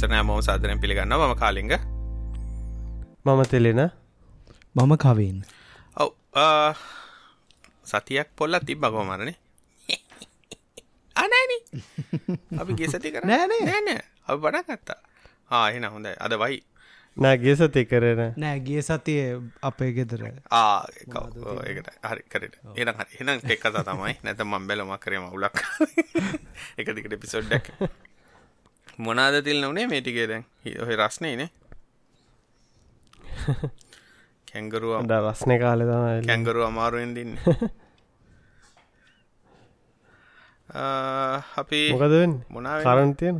දෙදස්සිය හැට නමයි නිසන මෝ සාධරන පිළිගන්න ම කාලිග. මම තෙලෙන. මම කවන්න ඔව් සතියක් පොල්ල තිබ්බ කොමරනේ අනෑන අපි ගෙසති කර නෑනේ. නෑනෑ අප බඩ ගත්තා. ආහෙන හොඳයි. අද වයි. නෑ සති කරන. නෑ ගිය සතිය අපේ ගෙදර. ආකට හරි කරට එන හරි. එනම් එක් කතා තමයි. නැත මම් බැලම කරම උලක් එක දිකට පිසොඩ්ඩක් මොනාද තිල් නොනේ මේටිකේ දැන් ඔහ රස්නේ නේ. කැංගරුව ඩ රස්න කාල තමයි කැංගරුව අමාරුවෙන් දින්න. අපි මොකදවෙන් මොනාව කරන්තියන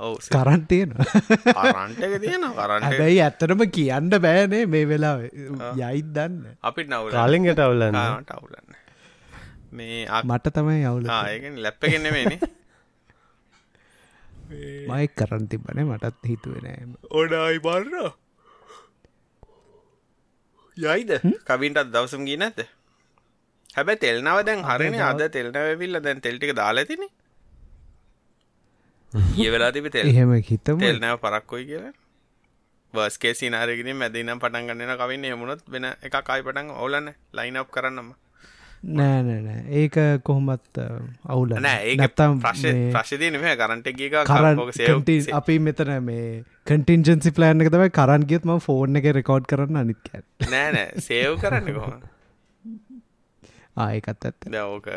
ඔව් කරන්ටයන කරන්ටක තියෙන කරන්ට හැබැයි ඇත්තටම කියන්න බෑනේ මේ වෙලා යයිත් දන්න. අපිට නවල කාලින්ගට අවුලන්න. අවුලන්න. මේ මට තමයි අවුල ආ, ඒකෙන් ලැප්පගෙන්නෙමේනේ මයි කරන් තිබනේ මටත් හිතුවෙනෑ ඕඩයි බර්ර යයිද? කවින්ටත් දවසම් ගී නැත හැබැ තෙල්නාව දැන් හරන. අද තෙල්නවවිල්ල දැන් තෙල්ටික දාලතින ඒ වෙලා තිබි තෙල් එහෙම හිතම. තෙල්නෑව පරක්කොයි කියලා. වස්කේ සිනාරගෙන මැදිනම් පටන් ගන්නන කවින්න එමුණොත් වෙන එක කයි පටන් ඔවලන්න ලයිනප් කරන්නම නෑනෑ ඒක කොහොමත් අවුල නෑ ඒ නැත්තම් ප්‍රශ් මේ ප්‍රශ්තින මේ කරන්ට එක කරන් කටි- අපි මෙතන මේ කටින්ජන්සි ප්ලෑන් එක තමයි කරන් ගියත් ම ෆෝර්න එක රෙකෝඩ් කරන්න අනිත් නෑ නෑ. සේව් කරන්න කොහොම ආයකත් ඇත්ත. ඕක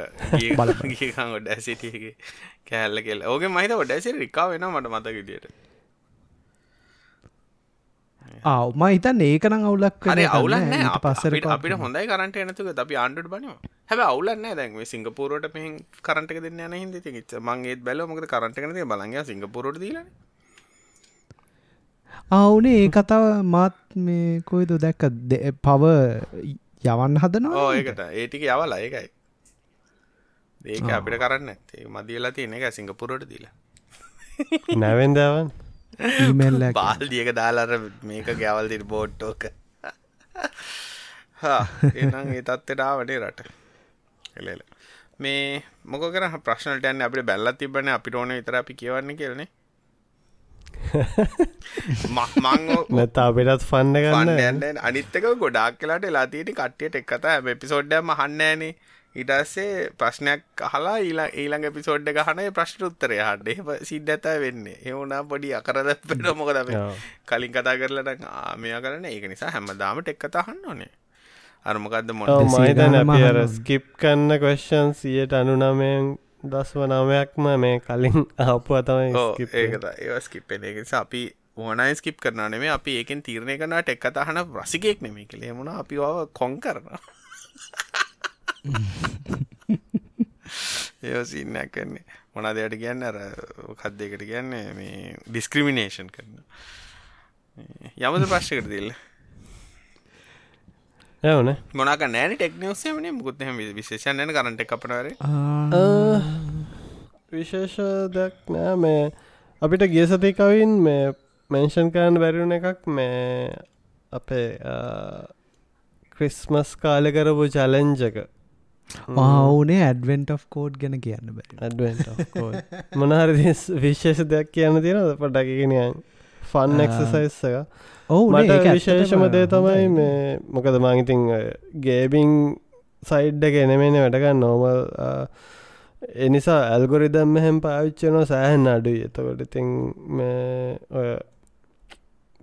ඔඩ ඇසිටගේ කෑල්ල කෙල් ඕක මහිත ඔඩ ඇසි රිකා වෙන මට මත විදියට ආවම හිතන් ඒකනම් අවුලක් අවුලන්න පස්සර අපිට අපිට හොඳයි කරට එනතුක අපි ආණ්ඩුට බනවා හැබ අවුලන්න දැන් සිංගපුරට පහ කරට දෙන්න යන හිද ච්ච මගේ බැල මොක කරට කනද බලග සිංගපුරට දීල අවුනේ ඒ කතාව මාත් මේ කොයිද දැක්ක? පව යවන්න හදනවා ඒකට. ඒටික යවලා ඒකයි. ඒක අපිට කරන්න මදියලා තියෙන එක සිංගපුරට දීලා. නැවෙන්දවන් බාල්දියක දාලාර මේක ගැවල් තිර බෝට්ටෝක එනම් ඒ තත්ත්ෙටාවටේ රට. එලෙල මේ මොක කර ප්‍රශ්නට යන්න අපිට බැල්ලත් තිබන අපිට ඕන විතර අපි කියවන්න කියලනේ මං නැත අපිටත් ෆන්න ගන්න. පන්නන්න අනිත්තක ගොඩක් කලාට ලාතියට කට්ටියට එක් කතා එපිසෝඩ්ඩම හන්නෑනේ ඉටස්සේ ප්‍රශ්නයක් කහලා ඊලා ඊළඟ පිසෝඩ්ඩ ගහන ප්‍රශ්න උත්තරය හඩේ සිද්ධ ඇත වෙන්නේ. එවුනා පොඩි අකරද පෙන මොකද. කලින් කතා කරලට මෙයා කරන ඒක නිසා හැමදාමට එක් කතාහන්න ඕනේ. අරමකක්ද මොට මහිතන අපි අර මහනවා. ස්කිප් කන්න කොස්්ෂන් සියට අනුනමයෙන් දස්ව නමයක්ම මේ කලින් ආපුව තමයි skip ඒකත ඒ ස්කිප්පෙන එක නිසා අපි ඕනයි ස්කිප් කරන නෙමේ අපි ඒකෙන් තීරණය කරනට එක් කතාහන රසිකයෙක් නෙමේ කළේ මුණ අපි කොන් කරන ඒසින්නක් කන්නේ මොනා දෙයට කියන්න? අර කද්දයකට කියන්නේ මේ ඩිස්ක්‍රිමිනේෂන් කරන. යමද ප්‍රශ්කට දිල්ල ඇවන මොනක නෑන ටෙක්නිවසේමන මුකුත්හම විශේෂණයන කරට කපනවර විශේෂ දෙයක් නෑ. මේ අපිට ගිය සතිකවින් මේ මෙන්ෂන් කරන්න බැරිුණ එකක් මේ අපේ ක්‍රිස්මස් කාල කරපු චලෙන්ජක මවුනේ ඇඩවෙන්ට of කෝඩ් ගැන කියන්න ඇඩවෙන්ට මොනහරි විශේෂ දෙයක් කියන්න තියෙනද පටකිගෙනයන් ෆන් එක්සසයිස් එක ඔවු මට විශේෂම දේ තමයි මේ මොකද මංඉතින් ගේබිං සයිඩ්ඩ ගෙනෙමෙන වැඩගන්න නෝමල් එනිසා ඇල්ගොරිදම් හෙම පාවිච්චනවා සෑහන් අඩුයි. එතකොට ඉතින් ඔය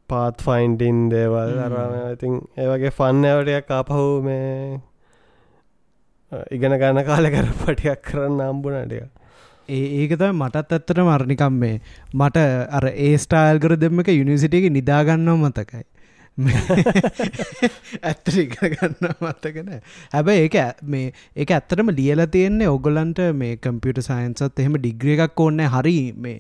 පාත් ෆයින්ඩින් දේවල් අරම ඉතින් ඒවගේ ෆන්න ඇවටයක් ආපහු මේ ඉගෙන ගන්න කාල කර පටියක් කරන්න අම්බුණටිය ඒ ඒකත මටත් ඇත්තට මරණිකම් මේ මට අර ඒ ස්ටායිල් කර දෙම එක යුනිසිටියක නිදාගන්නව මතකයි. ඇත්තට ඉගෙන ගන්න මත්තකන හැබැයි ඒක ඇ- මේ ඒක ඇත්තටම ලියල තියෙන්නේ ඔගොලන්ට මේ කම්පියට සයින්සත් එහෙම ඩිග්‍රිය එකක් ඕන්න හරි මේ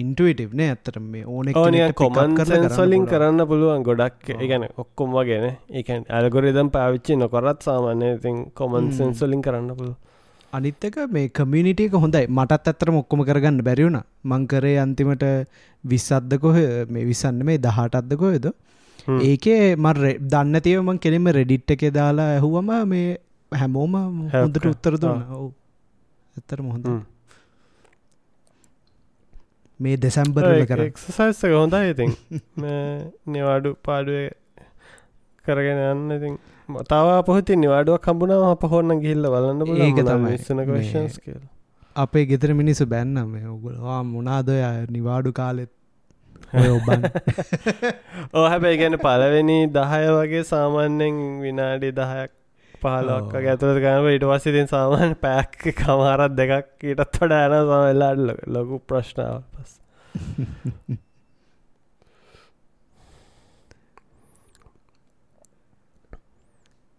ඉන්ටුවටව්නේ ඇත්තට මේ ඕන කොමන් සෙන්සොලින් කරන්න පුළුවන්. ගොඩක් ඒගැන ඔක්කොම් වගෙන ඒකන් ඇල්ගොරිදම් පාවිච්චි නොකරත් සාමාන්‍ය ඉතින් කොමන් සෙන්සොලින් කරන්න පුළුව අනිත්තක මේ කමියනිටියක හොඳයි. මටත් ඇත්තර මොක්කොම කරගන්න බැරිවුණ මංකරේ අන්තිමට විස්සද්ද කොහ මේ විසන්න මේ දහටත්ද කොයද ඒකේ මර දන්න තියවමන් කෙනෙම රෙඩිට් එක දාලා ඇහුවම මේ හැමෝම හොඳට උත්තර දුන්න. ඔවු. ඇත්තර මොහොඳ මේ දෙසැම්බරල කර. එක්සසයිස් එක හොඳයි ඉතින්. නිවාඩු පාඩුව කරගෙන යන්න ඉතින්. තව පොහති නිවාඩුවක් කම්බුණාව අප හොන්න ගිල්ල වලන්න ඒක. විස්සන කවශන්ස් කියල. අපේ ගෙතර මිනිස්සු බැන්නම ඔගුලවා මොනාදය නිවාඩු කාලෙත්? ඕ හැබැයි ගැන පලවෙනි දහය වගේ සාමාන්‍යෙන් විනාඩි දහයක් පහලක් ඔව්. ඇතුර ගනව ඉට වසිතින් සාමාන්‍ය පැක් කමාරත් දෙකක් ඊටත් වඩ ඇන සමල්ලාට ලොකු ප්‍රශ්නාව පස්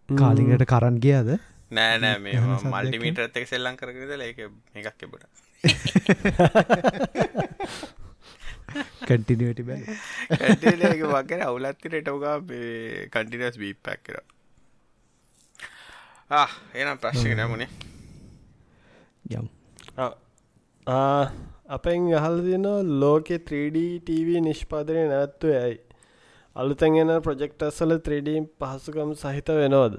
කාලිගට කරන් ගියද? නෑ නෑ මේ? මල්ටිමීටරත් එක සෙල්ලං කරගෙනද ඒක එකක් එබට කටිනිවට බැ වගේ අවුලත්ති රටවගා කටිනස් බී පැක් කර එනම් ප්‍රශ්ක නමුණේ යම් අපෙන් යහල් දින ලෝකෙ 3D TV නිෂ්පාදනය නැත්තු ඇයි? අලුතැගෙන ප්‍රජෙක්ටස්සල 3D පහසුකම් සහිත වෙනෝද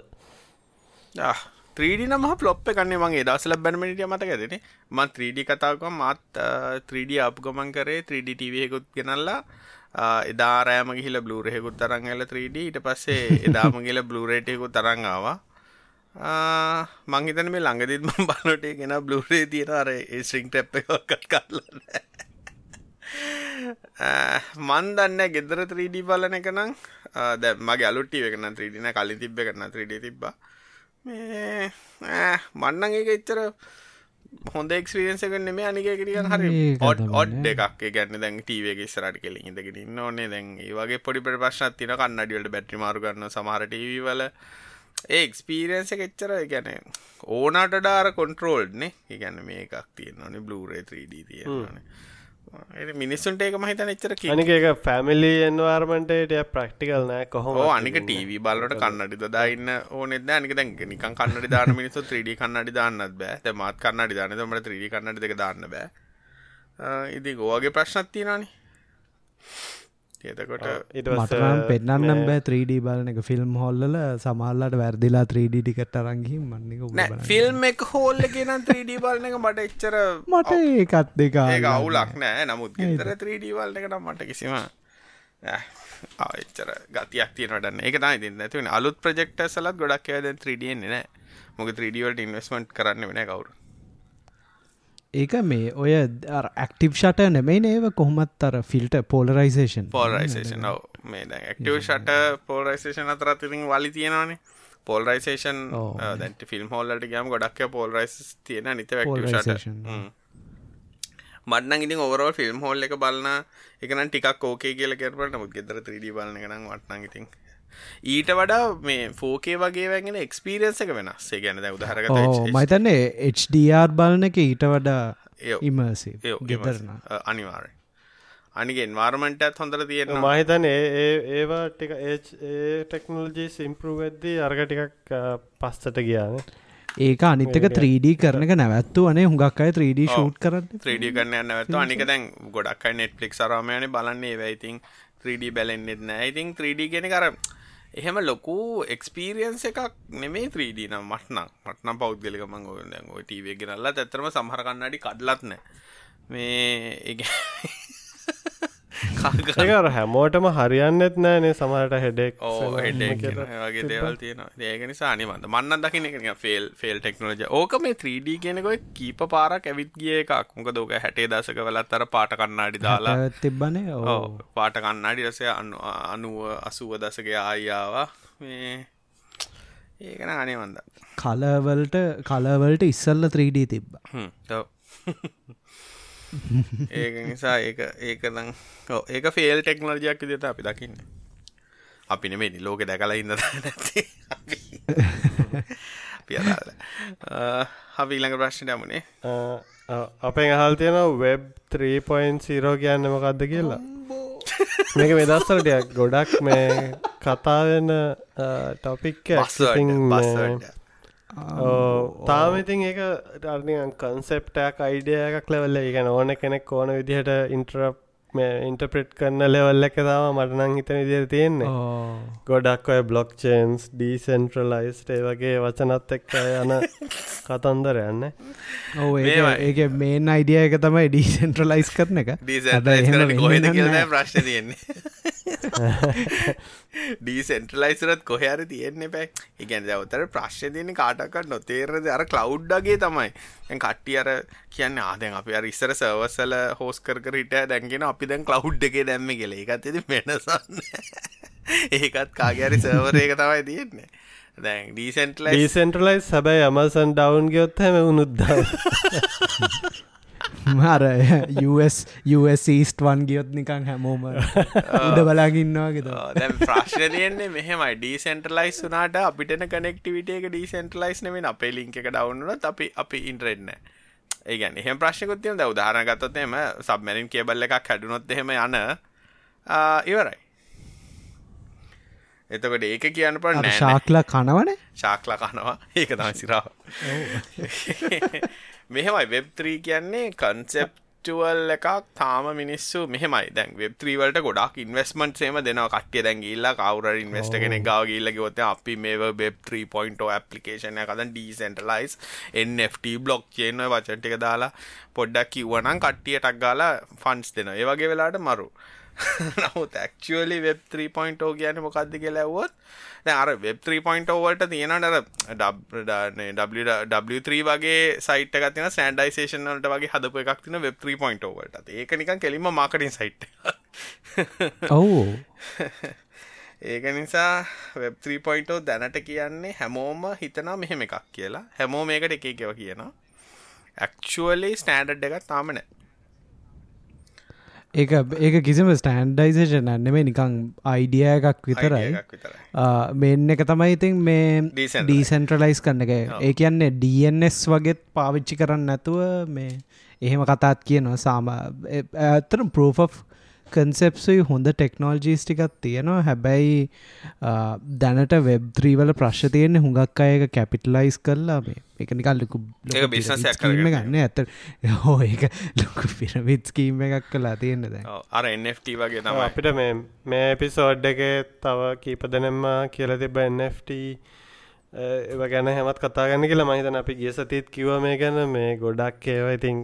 3D නම පලොප් කන්නේ මගේ දසල බැනමටිය මතක ඇතින ම 3D කතාවක මත් 3D අප ගමන් කරේ 3D TVයකුත් ගෙනල්ලා. එදා රෑම ගිහිල බ්ලූරහෙකුත් තරංගල 3D ඊට පස්සේ එදාම ගිල බ්ලූරේටයකු තරංගාවා මංහිතන මේ ළඟදිත් ම බලනොටේ ගෙන බ්ලූරේ තියෙන අර ස්ට්‍රිං ටැප් එකක්ත් කරලන්න මන් දන්න ගෙදර 3D බලන එක නම්. දැ මගේ අලුට්ටිය එකන 3දින කලින් තිබ්බ කරන්න 3D තිබ්බා. මේ මන්නන් ඒක එච්චර හොඳ එක්ස්පිරියන්ස එක නෙමේ අනිකකටියන් හරි ඒක ඔඩ් එකක්. ගැන්න දැන් ටීවගේ ස්රට කෙලින් ඉදගෙන ඉන්න ඕනේ. දැන් ඒ වගේ පොඩි ප්‍රශ්නත් තින කන්නඩියලට බැටි මාරු ගන්න සමහර ටීවල ඒ එක්ස්පීරියන්ස එක එච්චර ගැන ඕනට ඩාර කොන්ට්‍රෝල්ඩ්නේ ඉගැන්න මේ එකක් තියෙන්නවනේ බ්ලූරේ 3D තියෙනවානේ. ඒ මිනිස්සුන්ට ඒක මහිතන එච්චර කිය අනික එක පැමිලි එන්වාර්මටට ප්‍රක්ටිකල් නෑ කොහොම අනික ටීවී බලට කන්නඩි දන්න ඕනෙද අනික දැන් නිකන් කන්නඩි දාන මිනිස්සු 3D කන්නඩි දාන්නත් බෑ. මාත් කන්නඩි දාන මට 3D කන්නඩි දෙක දාන්න බෑ. ඉති ගෝගේ ප්‍රශ්නත් තියෙනනි එතකොට මටනම් පෙන්න්නම් බෑ 3D බලන එක. ෆිල්ම් හොල්ල සමල්ලට වැරදිලා 3D ටිකට අරංගහි මන්නක ෆිල්ම් එක හෝල්ල ගෙන 3D බලන එක මට එච්චර මට ඒකත් දෙක ඒක අවුලක් නෑ. නමුත් ගෙතර 3D වල්න එක නම් මට කිසිම එච්චර ගතියක් තියනටන්න ඒක තයි තින්න ඇතිවෙන අලුත් ප්‍රජෙක්ට සලත් ගොඩක් ඇද 3ඩන්නේ නෑ. මොක 3ඩවලට ඉන්වස්මට් කරන්න වෙන කවරු ඒක මේ ඔය ඇක්ටිව් ෂට නෙමයි නේව කොහොමත් අර ෆිල්ට පෝලරයිසේෂන් පෝල්රයිසේෂන් මේ ඇක්ටව ෂට පෝල්රයිසේෂන් අතර තිරින් වලි තියෙනවානේ. පෝල්රයිසේෂන් ඔව්. දැට ෆිල්ම් හෝල්ලට ගම ගොඩක් පෝල්රයිස් තියෙන නිත මටන ඉතින් ඔවරෝල් ෆිල්ම් හෝල් එක බලන්න එකන ටිකක් ඕකේ කියල කරට මුත් ගෙදර 3D බලන එකනම් වටන ඉතින් ඊට වඩා මේ ෆෝකේ වගේ වැගෙන එක්ස්පීරියන්ස එක වෙනස්. ඒ ගැන උදහරගත මයිතන්නේ HDR බලන එක ඊට වඩා ඉමසි ඒ ගෙදරන අනිවාර අනිගෙන් වාර්මටත් හොඳර තියෙන මහිතන ඒ ඒවා ටික ඒ ටෙක්නෝලජී සිම්පරුවද්දී අර්ග ටිකක් පස්සට ගියාන. ඒක අනිත්තක 3D කරන එක නැවත්තු අනේ හුඟක් අය 3D ෂූට් කරන්න 3D කරන්න නැවත අනික දැන් ගොඩක් නෙට්ලික් සරමයන බලන්නේ වැයිතින් 3D බැලෙන්න්නෙත් නෑ. ඉතින් 3D ගෙන කර එහෙම ලොකු එක්ස්පීරියන්ස එකක් නෙමේ 3D නම් මටනම් මටනම් පෞද්ගලික මං ඔය දැන් ඔය ටීවී එක ගෙනල්ලා ඇත්තටම සමහර කන්නඩි කඩලත් නෑ. මේ ඒ ඒකර හැමෝටම හරියන්නෙත් නෑනේ සමහට හෙඩෙක් වගේ දේවල් තියෙන ඒක නිසා අනිවන්ද මන්න දකින එක ෆෙල් ෆෙල් ටෙක්නෝජ ඕක මේ 3D කියනකොයි කීප පාරක් ඇවිත් ගිය එකක්. මොක දෝක හැටේ දසක වෙලත් අර පාට කන්නාඩි දාලා. තිබ්බනේ? පාට කන්නාඩි රසය අනුව අසුව දසක ආයාවා මේ ඒකන අනිවන්ද කලවලට කලවලට ඉස්සල්ල 3D තිබ්බ ඒක නිසා ඒක ඒක නම් ඔව් ඒක ෆෙල් ටෙක්නෝලජයක් විදිහට අපි දකින්න. අපි නෙමෙයි ලෝකෙ දැකලා ඉන්න නැති අදාළ. අපි ඊළඟ ප්‍රශ්නයට යමුනේ අපෙන් අහල් තියෙන වෙබ් 3.0 කියන්න මොකක්ද කියලා. මේක මෙදස්සලටයක් ගොඩක් මේ කතාවෙන ටොපික් තාම ඉතින් ඒක ටර්නියන් කන්සෙප්ටක් අයිඩිය එකක් ලෙවල්ල එක. ඕන කෙනෙක් ඕන විදිහට ඉන්ට්‍ර මේ ඉන්ටප්‍රෙට් කරන්න ලෙවල්ල එක තම මටනං හිතන ඉදිර තියෙන්නේ. ගොඩක් ඔය බ්ලොක් චේන්ස් ඩීසෙන්ට්‍රලයිස්ට ඒ වගේ වචනත් එක්ක යන කතන්දර යන්න ඕ ඒක මේන් අයිඩිය එක තමයි ඩීසෙන්ට්‍රලයිස් කරන එක. ප්‍රශ්න තියෙන්නේ ඩීසෙන්ට්‍රලයිසරත් කොහර තියෙන්නේ පැ ඉගැන දවතර ප්‍රශ්න තියන කාටකට නොතේරද අර කලව්ඩ්ඩගේ තමයි. කට්ටිය අර කියන්න ආදැන් අපි අර ඉස්සර සවසල හෝස් කර හිට දැන්ගෙන අපි දැන් කලව්ඩ් එක දැම්ම කෙල එකත් ඇති වෙනසන්න ඒකත් කාගරි සවර එක තමයි තියෙන්නේ. දැන් ඩීසෙන්ටල ඩීසෙන්ටලයිස් සැබයි අමසන් ඩවන් ගයොත් හැම මර ඊස්ටවන් ගියොත් නිකං හැමෝම දැ ප්‍රශ්න තියන්නේ මෙහෙමයි. ඩීසෙන්ටලයිස් වනාට අපිටන කනෙක්ටිවිට එක ඩීසෙන්ටලයිස් නෙවෙන අපේ ලිංක එක ඩවන්නත් අපි අපි ඉන්ටරෙන්න ඒගැන එහෙම ප්‍රශ්නකුත්තියම ද උදාහරන ගත්තොත්තේම සබමැරින් කියබල්ල එකක් හැඩුනොත් එහෙම යන ඉවරයි. එතකට ඒක කියන්න නෑ ශාක්ල කනවන? ශාක්ලා කනවා. ඒක තම සිරාව මෙහෙමයි වෙබ්3 කියන්නේ කන්සෙප්ටුවල් එකක් තාම මිනිස්සු මෙහමයි. දැන් වෙබ්ත්‍රීවලට ගොඩක් ඉන්වස්මට සේම දෙනවා. කට්ටිය දැන් ගිල්ල කවර ඉන්වස්ට කෙනෙ ගව ගිල්ල ගොත අපි මේ වෙබ් 3.0 ඇපලිකේෂන කදන් ඩීසෙන්ටලයිස් NFT බ්ලොක් චේන වචන්ටික දාලා පොඩ්ඩක් කිව්වනම් කට්ටියටක් ගාලා ෆන්ස් දෙන ඒවගේ වෙලාට මරු නමුත් ඇක්චුවලි වෙබ් 3.0 කියන මොකක්ද කියලා ඇවුවොත් අර වෙබ් 3.0 වලට තියෙනට W3 වගේ සයිට ගතින සෑන්ඩයිසේෂන් වලට වගේ හදපු එකක් තින වෙබ් 3.0 වලට ඒක නිකන් කෙලින්ම මාකටින් සයිට් ඔවු. ඒක නිසා වෙබ් 3.0 දැනට කියන්නේ හැමෝම හිතනා මෙහෙම එකක් කියලා. හැමෝ මේකට එක එකව කියනවා. ඇක්චුවලි ස්ටෑන්ඩඩ් එකක් තාම නෑ ඒ ඒක කිසිම ස්ටන්ඩයිසේෂන් ඇන්නෙමේ නිකං අයිඩිය එකක් විතරයි. මෙන්න එක තමයි ඉතින් මේ ඩීසන්ට්‍රලයිස් කරන්න එක. ඒ කියන්නේ DNS වගේත් පාවිච්චි කරන්න නැතුව මේ එහෙම කතාත් කියනවා. සාම ඇතරම් ප්‍රෝෆ් කන්සෙප්සුයි හොඳ ටෙක්නෝල්ජීස් ටිකත් තියෙනවා. හැබැයි දැනට වෙබ්ද්‍රීවල ප්‍රශ් තියෙන්නේ හුඟක් අයක කැපිටලයිස් කරලා මේ. එක නිකල්ලකු ගන්න ඇත හෝ ඒක ලොකු පිරමිත් ස්කීම එකක් කලා තියෙන්න දැ අර NFT වගේ තම අපිට මේ මේ එපිසෝඩ් එක තව කීප දෙනෙම්ම කියල තිබ NFT ඒ ගැන හැමත් කතාගන්න කියලා මහිතන අපි ගිය සතිත් කිව මේ ගැන. මේ ගොඩක් ඒවා ඉතින්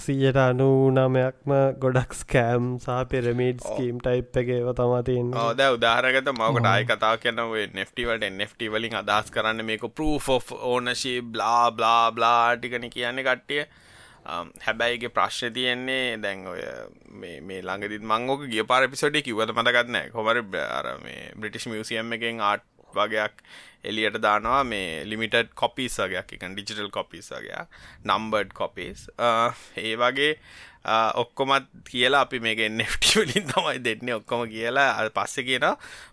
සීයට අනු නමයක්ම ගොඩක් ස්කෑම් සහ පිරමිඩ් ස්කීම් ටයිප් එකේව තමාතින් ඕද උදාහරගත මකට ආය කතා කියනව නෙෆ්ටිවලට නෙෆ්ටි වලින් අදහස් කරන්න මේක ප්‍රූ ඕනශී බ්ලා බ්ලා බ්ලා ටිකන කියන්නේ කට්ටිය. හැබැයිගේ ප්‍රශ්න තියෙන්නේ දැන් ඔය මේ ළඟදිත් මංගෝක ගිය පාර පිසොඩි කිවද මතගත්නෑ කොමර අර මේ බ්‍රිටිෂ් මියසියම් එකෙන් ආට් වගයක් එලියට දානවා මේ ලිමිටඩ් කොපිස් වගයක් එක ඩිජිටල් කොපිස් වගයක් නම්බඩ් කොපිස් ඒ වගේ ඔක්කොමත් කියලා අපි මේක එන්නට වලින් තමයි දෙන්නේ ඔක්කොම කියලා. අ පස්ස කියන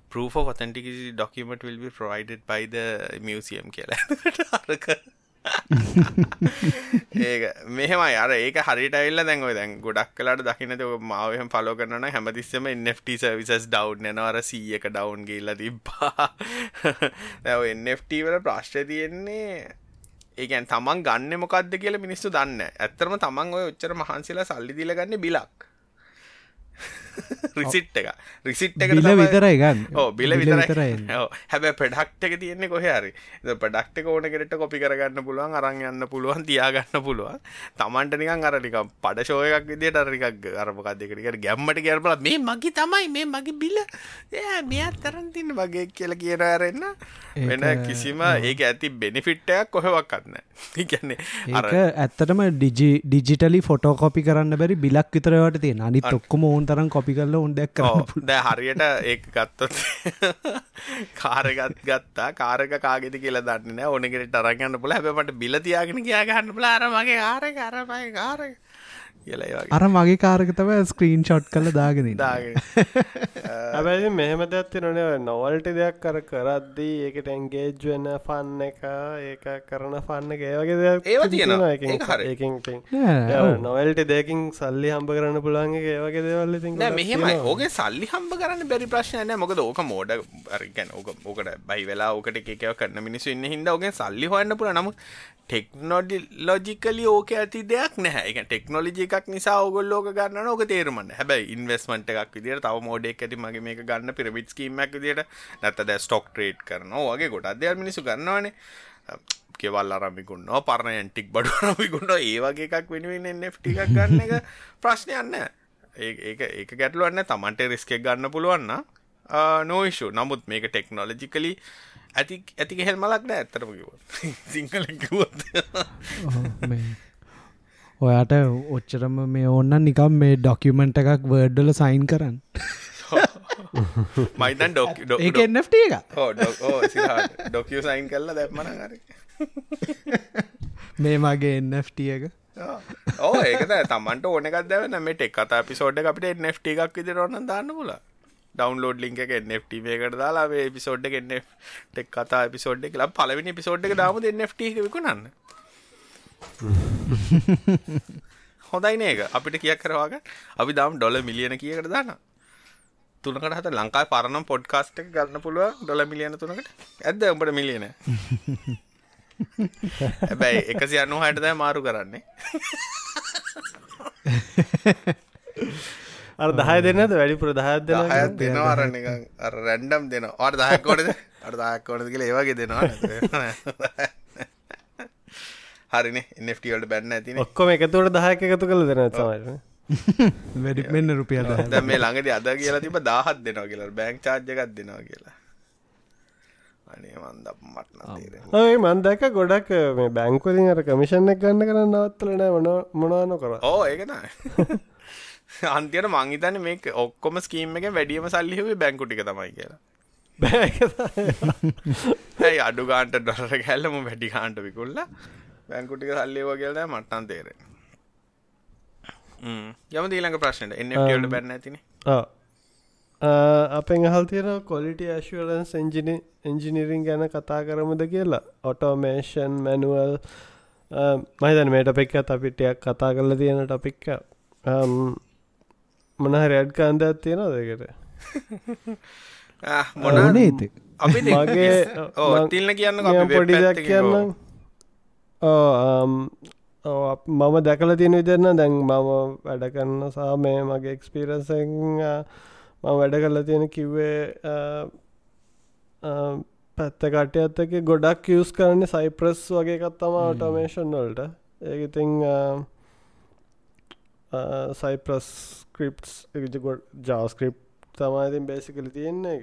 proof of authenticity document will be provided by the museum කියලා. අරක ඒක මෙහෙමයි. අර ඒක හරිට ඇල්ල දැන් ඔය දැන් ගොඩක් කලාට දකිනත මාවහම පලෝ කරන හැමතිස්සම NFT සවිසස් ඩව් නවර සීය එක ඩවන්් ගේල්ල තිබ්බා. දැව NFT වල ප්‍රශ්්‍ය තියෙන්නේ ඒකන් තමන් ගන්න මොකක්ද කියල මිනිස්සු දන්න ඇත්තරම තමන් ඔය ඔච්චර මහන්සිලා සල්ලි දිලගන්න බිලක්. රිසිට් එක රිසිට් එක විතරයි ගන්න. ඕ බිල විතරයි. හැබැ පෙඩක්ට එක තියන්නේ කොහරි පඩක්ට ඕන කෙට කොපි කරගන්න පුළුවන් අරන් යන්න පුළුවන් තියාගන්න පුළුවන්. තමන්ට නිකන් අරනික පඩශෝයකක් විදිට අරිකක් අරමකක් දෙකට ගැම්මට කියරපල මේ මගේ තමයි මේ මගේ බිල. මෙත් තරන්තින්න වගේ කියල කියන ඇරෙන්න වෙන කිසිම ඒක ඇති බෙනිෆිට්ටයක් කොහවක්න්න කියන්නේ අර ඇත්තටම ඩිජි ඩිජිටලි ෆොටෝ කොපි කරන්න බැරි බිලක් විතරවට තියෙන. අනිත් ඔක්කොම ඕන් තරම් කොපි කරල උන්ඩක් ද හරියට ඒ ගත්තොත් කාරගත් ගත්තා. කාරක කාගෙති කියලා දන්න ඕනෙකට ටරගන්න පුල හැබට බිලතියාගෙන කියයාගන්න පුලාර මගේ ආර කරමයි කාරක අර මගේ කාරකතව ස්ක්‍රීන් ෂොට් කල දාගෙන හැබැයි මෙහෙම දැත්ති නොන නොවල්ට දෙයක් කර කරද්දී ඒකට එන්ගේජ් වෙන ෆන්න එක ඒක කරන ෆන්න එක ඒවගේ දෙයක් ඒව තියෙන නොවල්ට දෙකින් සල්ලි හම්බ කරන්න පුළන්ගේ ඒවගේ දෙවල්ල ති මෙහෙමයි. ඕගේ සල්ලි හම්බ කරන්න බැරි ප්‍රශ්නය මොකද ඕක මෝඩ අරිගැන ඕක ඕකට බයි වෙලා ඕකට එකව කරන්න මිනිස්සු ඉන්න හිද ඕගේ සල්ලි හොන්න පුළ නමුත් ටෙක්නොඩි ලොජිකලි ඕක ඇති දෙයක් නැහැ. එක ටෙක්නොලජි එකක් එකක් නිසා ඔගොල්ලෝක ගන්න ඕක තේරුමන්න හැබැයි ඉන්වස්මට එකක් විදිට තව මෝඩෙක් ඇති මගේ මේක ගන්න පිරමිට් කීමක් විදිට නැතද ස්ටොක් ට්‍රේට් කරනවා. වගේ ගොඩ අදය මිනිසු ගන්නවානේ. කෙවල් අරමිකුන්න පරණ ඇන්ටික් බඩු රමිකුන්න ඒ වගේ එකක් වෙනුවෙන් එට එකක් ගන්න එක ප්‍රශ්නයන්න ඒ ඒක ගැටලුවන්න තමන්ට රිස්කෙක් ගන්න පුළුවන්න නෝයිෂු uh, නමුත් මේක ටෙක්නෝලජිකලි ඇති ඇති හෙල් මලක් නෑ ඇත්තරම කිව සිංහල කිවත් ඔයාට ඔච්චරම මේ ඔන්න නිකම් මේ ඩොකියමෙන්ට් එකක් වර්ඩ්ඩල සයින් කරන්න. මයිතන් ඩොක් ඒක එන්නට එක ඩොකිය සයින් කරලා දැක්මන හරි. මේ මගේ එන්නට එක. ඕ ඒකත තමන්ට ඕනකක් දැවන මේ ටෙක් කතා පිසෝඩ් අපිට නෙට් එකක් විදි රොන්න දාන්න පුල ඩවන්ලෝඩ් ලින්ක එක නෙට් මේකට දාලා පිසෝඩ් එක ටෙක් කතා පිසෝඩ් එක පලවිනි පිසෝඩ් එක දාම නෙට් විකුණන්න? හොඳයි නේක අපිට කියක් කරවාග අපි දම් ඩොල මිලියන කියකට දාන්න තුනකට හත ලංකායි පරනම් පොඩ්කාස්ට් එක ගන්න පුළුව ඩොල මිලියන තුනකට. ඇද උඹට මිලියන හැබැයි එකසි අනු හයට දැ මාරු කරන්නේ. අර දහය දෙන්නද? වැඩි ප්‍රදහත් දෙන හයත් දෙනවා අරන්න අර රැන්ඩම් දෙන අට දහකොඩද අට දහකොඩද කියල ඒවගේ දෙනවා. හරින. එන්ටවලට බැන්න ඇතින ඔක්කොම එකතුවට දහයක එකතු කළ දෙන සමට වැඩිමෙන්න්න රුපියල් දැ මේ ළඟට අද කියලා තිබ දාහත් දෙනවා කියලා. බැංක් චාර්ජකත් දෙනවා කියලා. අනේ මන්ද මටන තේර ඔය මන්දක ගොඩක් මේ බැංකුලින් අර කමිෂණ එක ගන්න කරන්න නවත්තලන මොන මොනාන කර ඕ ඒකන අන්තියට මංහිතන මේ ඔක්කොම ස්කීම එක වැඩියම සල්ලිහවේ බැංකුටික තමයි කියලා. ඇයි අඩු ගාන්ට ඩොර කැල්ලම වැඩි කාන්ට විකුල්ල? බැංකුටික සල්ලිව කියලද මට්ටන් තේර යම දීලඟ ප්‍රශ්නට. එන්නට බැන්න ඇතින අපෙන් අහල් තියෙන කොලිට ඇශලන්ස් එජින එන්ජිනිරිං ගැන කතා කරමුද කියලා? ඔටෝමේෂන් මැනුවල් මහිතන මේ ටපෙක්ක අපිටයක් කතා කරල තියෙන ටපික්ක මොනහ රැඩ්කාන්ද තියෙන දෙකට මොන ඒති අපි මගේ තිල්න කියන්න පොඩි දෙයක් කියන්න මම දැකල තියෙන විදරන්න දැන් මම වැඩ කරන්න සා මේ මගේ එක්ස්පිරසෙන් මම වැඩ කරලා තියෙන කිව්වේ පැත්ත කටයත්තක ගොඩක් යස් කරන්න සයිප්‍රස් වගේ කත්තම ඔටෝමේෂන් වලට. ඒඉතිං සයිප්‍රස් ස්ක්‍රිප්ස් ගොඩ ජාස්ක්‍රිප් තමයිතින් බේසිකල තියෙන්නේ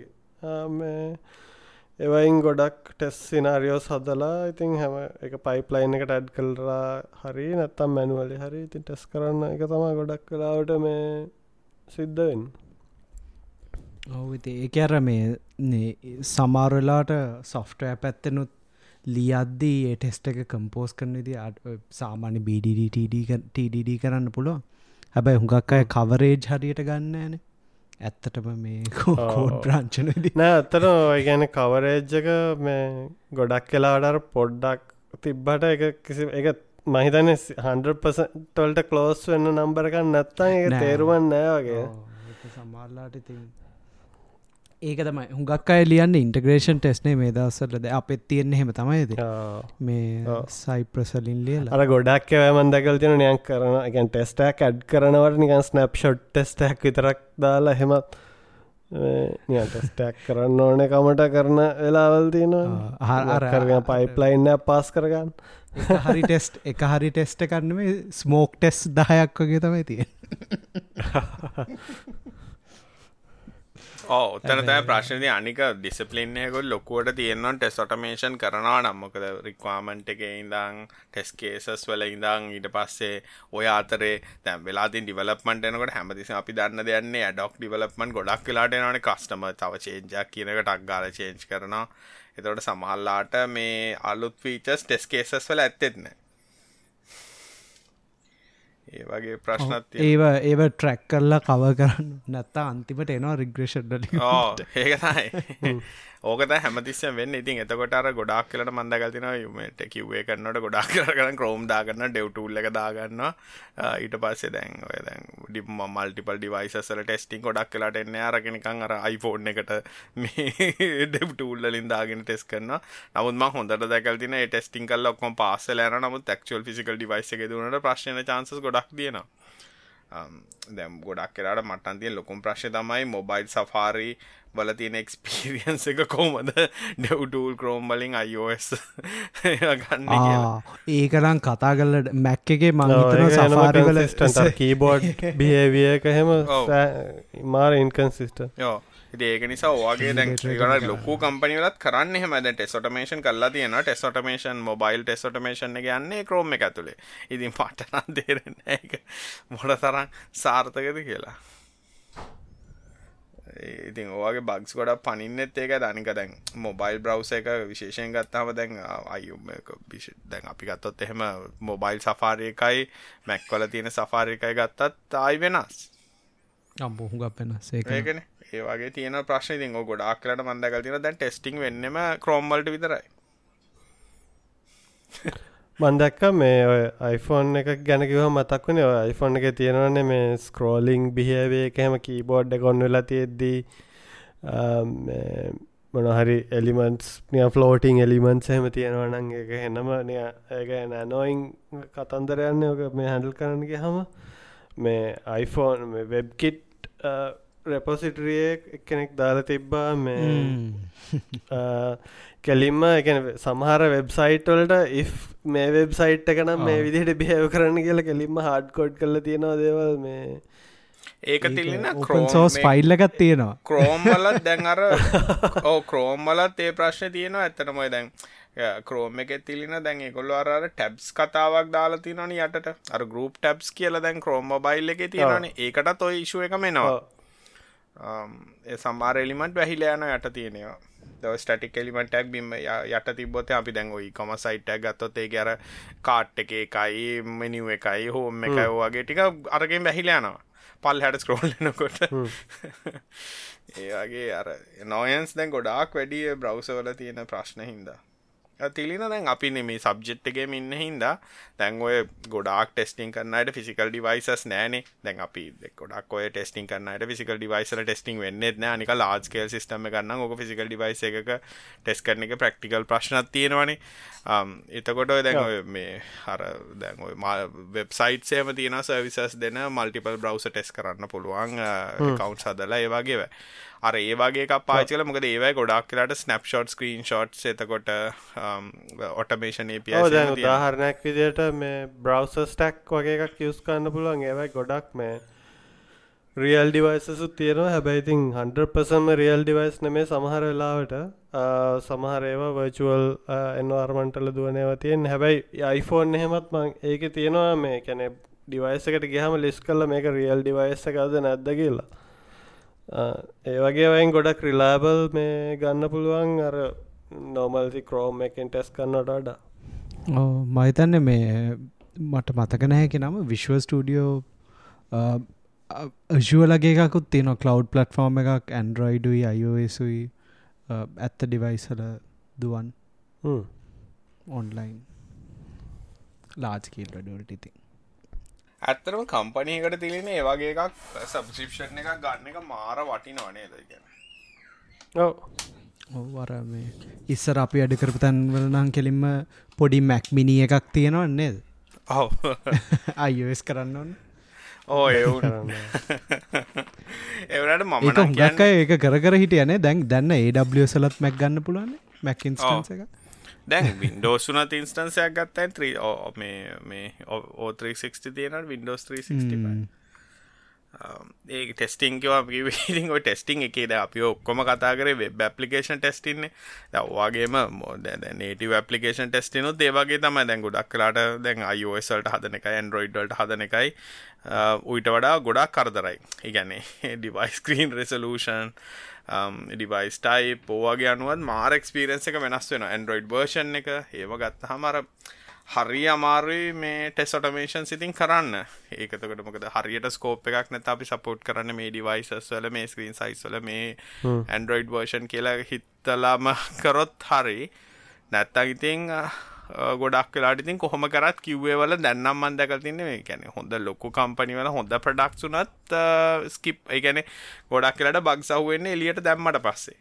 එවයින් ගොඩක් ටෙස් සිනාරියෝ සදලා ඉතින් හැම එක පයිප්ලයින් එකට ඇඩ් කල්රා හරි නැත්තම් මැනුවලි හරි ඉතින් ටෙස් කරන්න එක තමා ගොඩක් කලාවට මේ සිද්ධවෙන් ඔවති ඒක අර මේ සමාරලාට සොෆ්ටය පැත්තනුත් ලියද්දී ඒ ටෙස්ට එක කම්පෝස් කරන ති සාමාන්‍ය BDDTD කරන්න පුළුව හැබැයි හුඟක් අය කවරේජ් හරියට ගන්න ෑන ඇත්තටම මේ කෝඩ් ප්‍රංචනද නෑ අත්තන ගැන කවරේජ්ජක මේ ගොඩක් කලාඩර පොඩ්ඩක් තිබ්බට එක කිසි එක මහිතන හන්පසටොල්ට කලෝස් වෙන්න නම්බරකන්න නැත්තන් එක තේරුවන් නෑ. වගේ. සමාල්ලාට තින් ඒක තමයි. හුඟක් අය ලියන්න ඉන්ටග්‍රේෂන් ටෙස්නේ මේ දවසලද අපත් තියෙන්නේ හෙම තමයිද මේ සයිප්‍රසලින් ලියල. අර ගොඩක් මන්දකල් තින නයක් කරන එකන් ටෙස්ටක් ඇඩ් කරනවට නිකන් ස්නප් ෂොට් ටෙස්ටක් විතරක් දාලා හෙමත් ටෙස්ටක් කරන්න ඕන කමට කරන වෙලාවල් තියෙනවා. හරකරගෙන පයිප්ලයින්න පාස් කරගන්න. හරි ටෙස්ට් එක හරි ටෙස්ට කරන්නේ ස්මෝක් ටෙස් දහයක් වගේ තමයි තිය ඔත්තන තෑ ප්‍රශ්නය අනික ඩිස්පලින්නයකොල් ලොකුවට තියෙන්න්න ටෙස් ඔටමේෂන් කරනවා නම්මොකද රික්වාමන්ට් එක ඉඳං ටෙස් කේසස් වල ඉඳං ඊට පස්සේ ඔය අතරේ දැම් වෙලාතින් ඩිවලපමට එනකට හැමතිස අපි දන්න දෙන්නේ ඩොක් ඩිවලපමන් ගොඩක් වෙලාට නන කස්ටම තව චේන්ජක් කියනක ටක් ගාල චේන්ජ් කරනවා. එතවට සමහල්ලාට මේ අලුත් ෆීචස් ටෙස් කේසස් වල ඇත්තෙත්න ඒ වගේ ප්‍රශ්නත් ඒව ඒව ට්‍රැක් කරලා කව කරන්න නැත්තා අන්තිමට එනවා රිග්‍රේෂඩ්ඩ ඒකතයි ඕකත හැමතිස්ස වෙන්න. ඉතින් එතකොට අර ගොඩක් කියලට මන්දගතින යුමට කිව්වේ කරන්නට ගොඩක් කරගන්න ක්‍රෝම් දාගන්න ඩෙව්ටූල්ල එක දාගන්න ඊට පස්සේ දැන් ඔය දැන් ඩිම මල්ටිපල් ඩිවයිසසල ටෙස්ටිං ගොඩක් කලාට එන්න. අරගෙනකං අර iPhoneෆෝන් එකට මේ ඩෙව්ටූල්ලින් දාගෙන ටෙස් කරන්න නමුත්ම හොඳට දැකල්තින ටෙස්ටිං කල් ඔක්කොම පාසල න නමුත් ක්ල් ෆිසිකල් ඩිවයිස එක දුනට ප්‍රශ්න චන්ස ගොඩක් ගොඩක් තියෙනවා. දැම් ගොඩක් කරට මටන් තිය ලොකුම් ප්‍රශ් තමයි මොබයිල් සෆාරි බල තියෙන එක්ස්පිරියන්ස එක කෝමද ඩෙව්ටූල් ක්‍රෝම් බලින් අයිෝස් ගන්න ඒකරම් කතා කල්ලට මැක් එකේ මංතන සෆාරිවල ස්ටන් කීබෝඩ් බිහවිය එක හෙම මාර ඉන්කන්සිිස්ට යෝ ඒක නිසා ඕගේ දැන් ගන ලොකු කම්පනිවලත් කරන්න එහෙම. දැ ටෙස්ොටමේෂන් කල්ලා තියෙන ටෙස්ොටමේෂන් මොබයිල් ටෙස්ොටමේෂන් එක යන්නේ ක්‍රෝම එක ඇතුළේ ඉතින් පටන දේරන්න එක මොට තරම් සාර්ථකද කියලා. ඉතින් ඕගේ බක්ස් ගොඩ පනින්නෙත් ඒක දනික දැන් මොබයිල් බ්‍රව්ස එක විශේෂයෙන් ගත්තාම දැන් අයුම් දැන් අපි ගත්තොත් එහෙම මොබයිල් සෆාරයකයි මැක්වල තියෙන සෆාරයකයි ගත්තත් ආයි වෙනස්. අම්බොහුගක් වෙනස්. ඒකන ඒවගේ තියෙන ප්‍රශ්න ඉතින් ඔය ගොඩාක් කරලා මම දැකලා තියෙනවා දැන් ටෙස්ටිං වෙන්නෙම Chrome වලට විතරයි. මන් දැක්ක මේ ඔය iPhone එකක් ගැන කිව්වම මතක් වුණේ ඔය iPhone එකේ තියෙනවනේ මේ ස්ක්‍රෝලිං බිහේවියර් එක එහෙම කීබෝඩ් එක ඔන් වෙලා තියෙද්දී මේ මොන හරි එලිමන්ට්ස් නිය ෆ්ලෝටිං එලිමන්ට්ස් එහෙම තියෙනවා නම් ඒක එනම නිය ඒක නැනෝයින් කතන්දරයන්නේ ඔක මේ හැන්ඩල් කරන්න ගියාම මේ iPhone මේ වෙබ්කිට් රෙපොසිටරිය කෙනෙක් දාලා තිබ්බා මේ කෙලින්ම එකන සමහර වෙබ්සයිට් වලට ඉ මේ වෙබ්සයිට් එකනම් මේ විදිහට බිහව කරන්න කියලා කෙලින්ම හඩ් කොඩ් කල තියෙනවා දේවල් මේ. ඒක තිල්ලන්න සෝස් ෆයිල්ලකත් තියෙනවා. ක්‍රෝම්වලත් දැන් අර ඕ ක්‍රෝම්වලත් ඒ ප්‍රශ්න තියෙනවා. ඇත්තනමයි දැන් ක්‍රෝම එක තිලින දැන් කොල්ල අර ටැබ්ස් කතාවක් දාලා තිනන යට අර ගරුප් ටැබ්ස් කියල දැන් ක්‍රෝම් බයිල් එක තියෙනන ඒකටත් ඔය ඉශුව එක මෙනවා ඒ සමාර එලිමට වැහිල යන යට තියෙනවා. දව ස්ටටික් එලිමටක් බිම යට තිබොත අපි දැන් ඔයි කොම සයිට්ක් ගත්තොත් ඒ අර කාට් එක එකයි මෙනිුව එකයි හෝම. එකයි වගේ ටික අරගෙන් වැහිල යනවා. පල් හැට ස්ක්‍රෝල්ලනකොට ඒ වගේ අර නොයන්ස් දැන් ගොඩාක් වැඩිය බ්‍රව්සවල තියෙන ප්‍රශ්න හින්දා තිලින දැන් අපි මේ සබ්ජෙට්ගේ ඉන්න හින්දා. දැන් ඔය ගොඩක් ටෙස්ටිං කරන්නට ෆිසිකල් ඩිවයිසස් නෑනේ දැන් අපි ගොඩක් ඔය ටෙස්ටිං කරන්නට ෆිසිකල් ඩිවයිසල ටෙස්ටිං වෙන්නෙත් නෑ. නික ලාජ්කේල් සිස්ටම ගන්න ඕක ෆිසිකල් ඩිවයිස එකක ටෙස් කරන එක ප්‍රක්ටිකල් ප්‍රශ්නත් තියෙනවනේ එතකොට ඔය දැන් ඔය මේ හර දැන් ඔය වෙබ්සයිට් සේම තියෙන සර්විසස් දෙන මල්ටිපල් බ්‍රවස ටෙස් කරන්න පුළුවන් කවුන්් සදලා ඒවාගේව අර ඒ වගේ එකක් පාචි කළ. මොකද ඒවයි ගොඩක් කියලාට ස්නප්ෂෝට් ස්ක්‍රීන් ෂොට් එතකොට ඔටමේෂන් ප උදාහරණයක් විදියට මේ බ්‍රවස ස්ටක් වගේ එකක් කිවස් කන්න පුළුවන්. ඒවයි ගොඩක් මේ රියල් ඩිවයිසසුත් තියෙනවා. හැබැයිතින් හන්ඩ පසම රියල් ඩිවයිස් නෙමේ සමහර වෙලාවට. සමහර ඒවා වර්චුවල් එන්වාර්මන්ටල දුවනව තියෙන් හැබැයි iPhoneෆෝන් එහෙමත් මං ඒක තියෙනවා. මේ කැනෙ ඩිවයිස එකට ගහම ලිස් කල්ල මේක රියල් ඩිවයිස එකද නැද්ද කියලා ඒ වගේ වයින් ගොඩක් රිලාබල් මේ ගන්න පුළුවන් අර නොමල්සි ක්‍රෝම් එකෙන් ටෙස් කන්නට වඩා. මහිතන්න මේ මට මතක නැහැකි නම විශ්ව ස්ටඩියෝ අජුවලගේ එකකුත් තියෙන කලව් පලට්ෆෝර්ම් එකක් ඇන්ඩරෝයිඩුයි අයෝසුයි ඇත්ත ඩිවයිසල දුවන්. ඔන්ලයින් ලාජකිල් රඩුවලට ඉතින් ඇත්තරම කම්පනයකට තිලෙන ඒවගේ එකක් සබ්සිප්ෂන් එකක් ගන්න එක මාර වටිනවනේ ද ගැන ඔවර මේ ඉස්සර අපි අඩි කරපු තැන්වල නම් කෙලින්ම පොඩි මැක් මිනි එකක් තියෙනවා නේද? ඔව. අයස් කරන්න ඕන්න ඕ එවනට මම ගක්ක ඒක කර කර හිටියනේ දැන් දැන්න ඒඩ සලත් මැක් ගන්න පුළුවන් මැකින්ස්ටන්ස එක දැන් වින්ඩෝස් වනත් ඉන්ස්ටන්සයක් ගත්තයි ත්‍රී මේ මේ ඕ360 තියෙන වින්ඩෝස් 360 ඒ ටෙස්ටිංකවා පිවිසිං ඔය ටෙස්ටිං එකේද අපි ඔක්කොම කතා කරේ වෙබ් ඇපලිකේෂන් ටෙස්ටින්නේ දවවාගේම මොද නේටව පපලිකේෂන් ටෙස්ටිනු ඒවගේ තම දැන් ගොඩක් කලාට දැන් අයෝසල්ට හදන එකයි ඇන්ඩරෝයිඩ්වල්ට හදන එකයි උයිට වඩා ගොඩක් කරදරයි. ඉගැනේ ඩිවයිස් ස්ක්‍රීන් රෙසලූෂන් ඩිවයිස් ටයි පෝවාගේ අනුවත් මාර එක්ස්පිරන්ස එක වෙනස් වෙන ඇන්ඩරෝයිඩ් වර්ෂන් එක ඒව ගත්ත හමර හරි අමාරුයි මේ ටෙස්ටමේෂන් සිතින් කරන්න. ඒකතකට මොකද හරියට ස්කෝප් එකක් නැත අපි සපෝට් කරන්න මේ ඩිවයිසස් වල මේ ස්ක්‍රීන් සයිස්වල මේ ඇන්ඩරෝයිඩ් වර්ෂන් කියලා හිත්තලාම කරොත් හරි. නැත්තක් ඉතින් ගොඩක් වෙලාට ඉතින් කොහොම කරත් කිව්වේ වල දැන්නම් මන් දැකලා තින්නේ මේ කියන්නේ හොඳ ලොකු කම්පැනි වල හොඳ ප්‍රොඩක්ට්ස් උනත් ස්කිප් ඒ කියන්නේ ගොඩක් වෙලාට බග්ස් අහුවෙන්නේ එළියට දැම්මට පස්සේ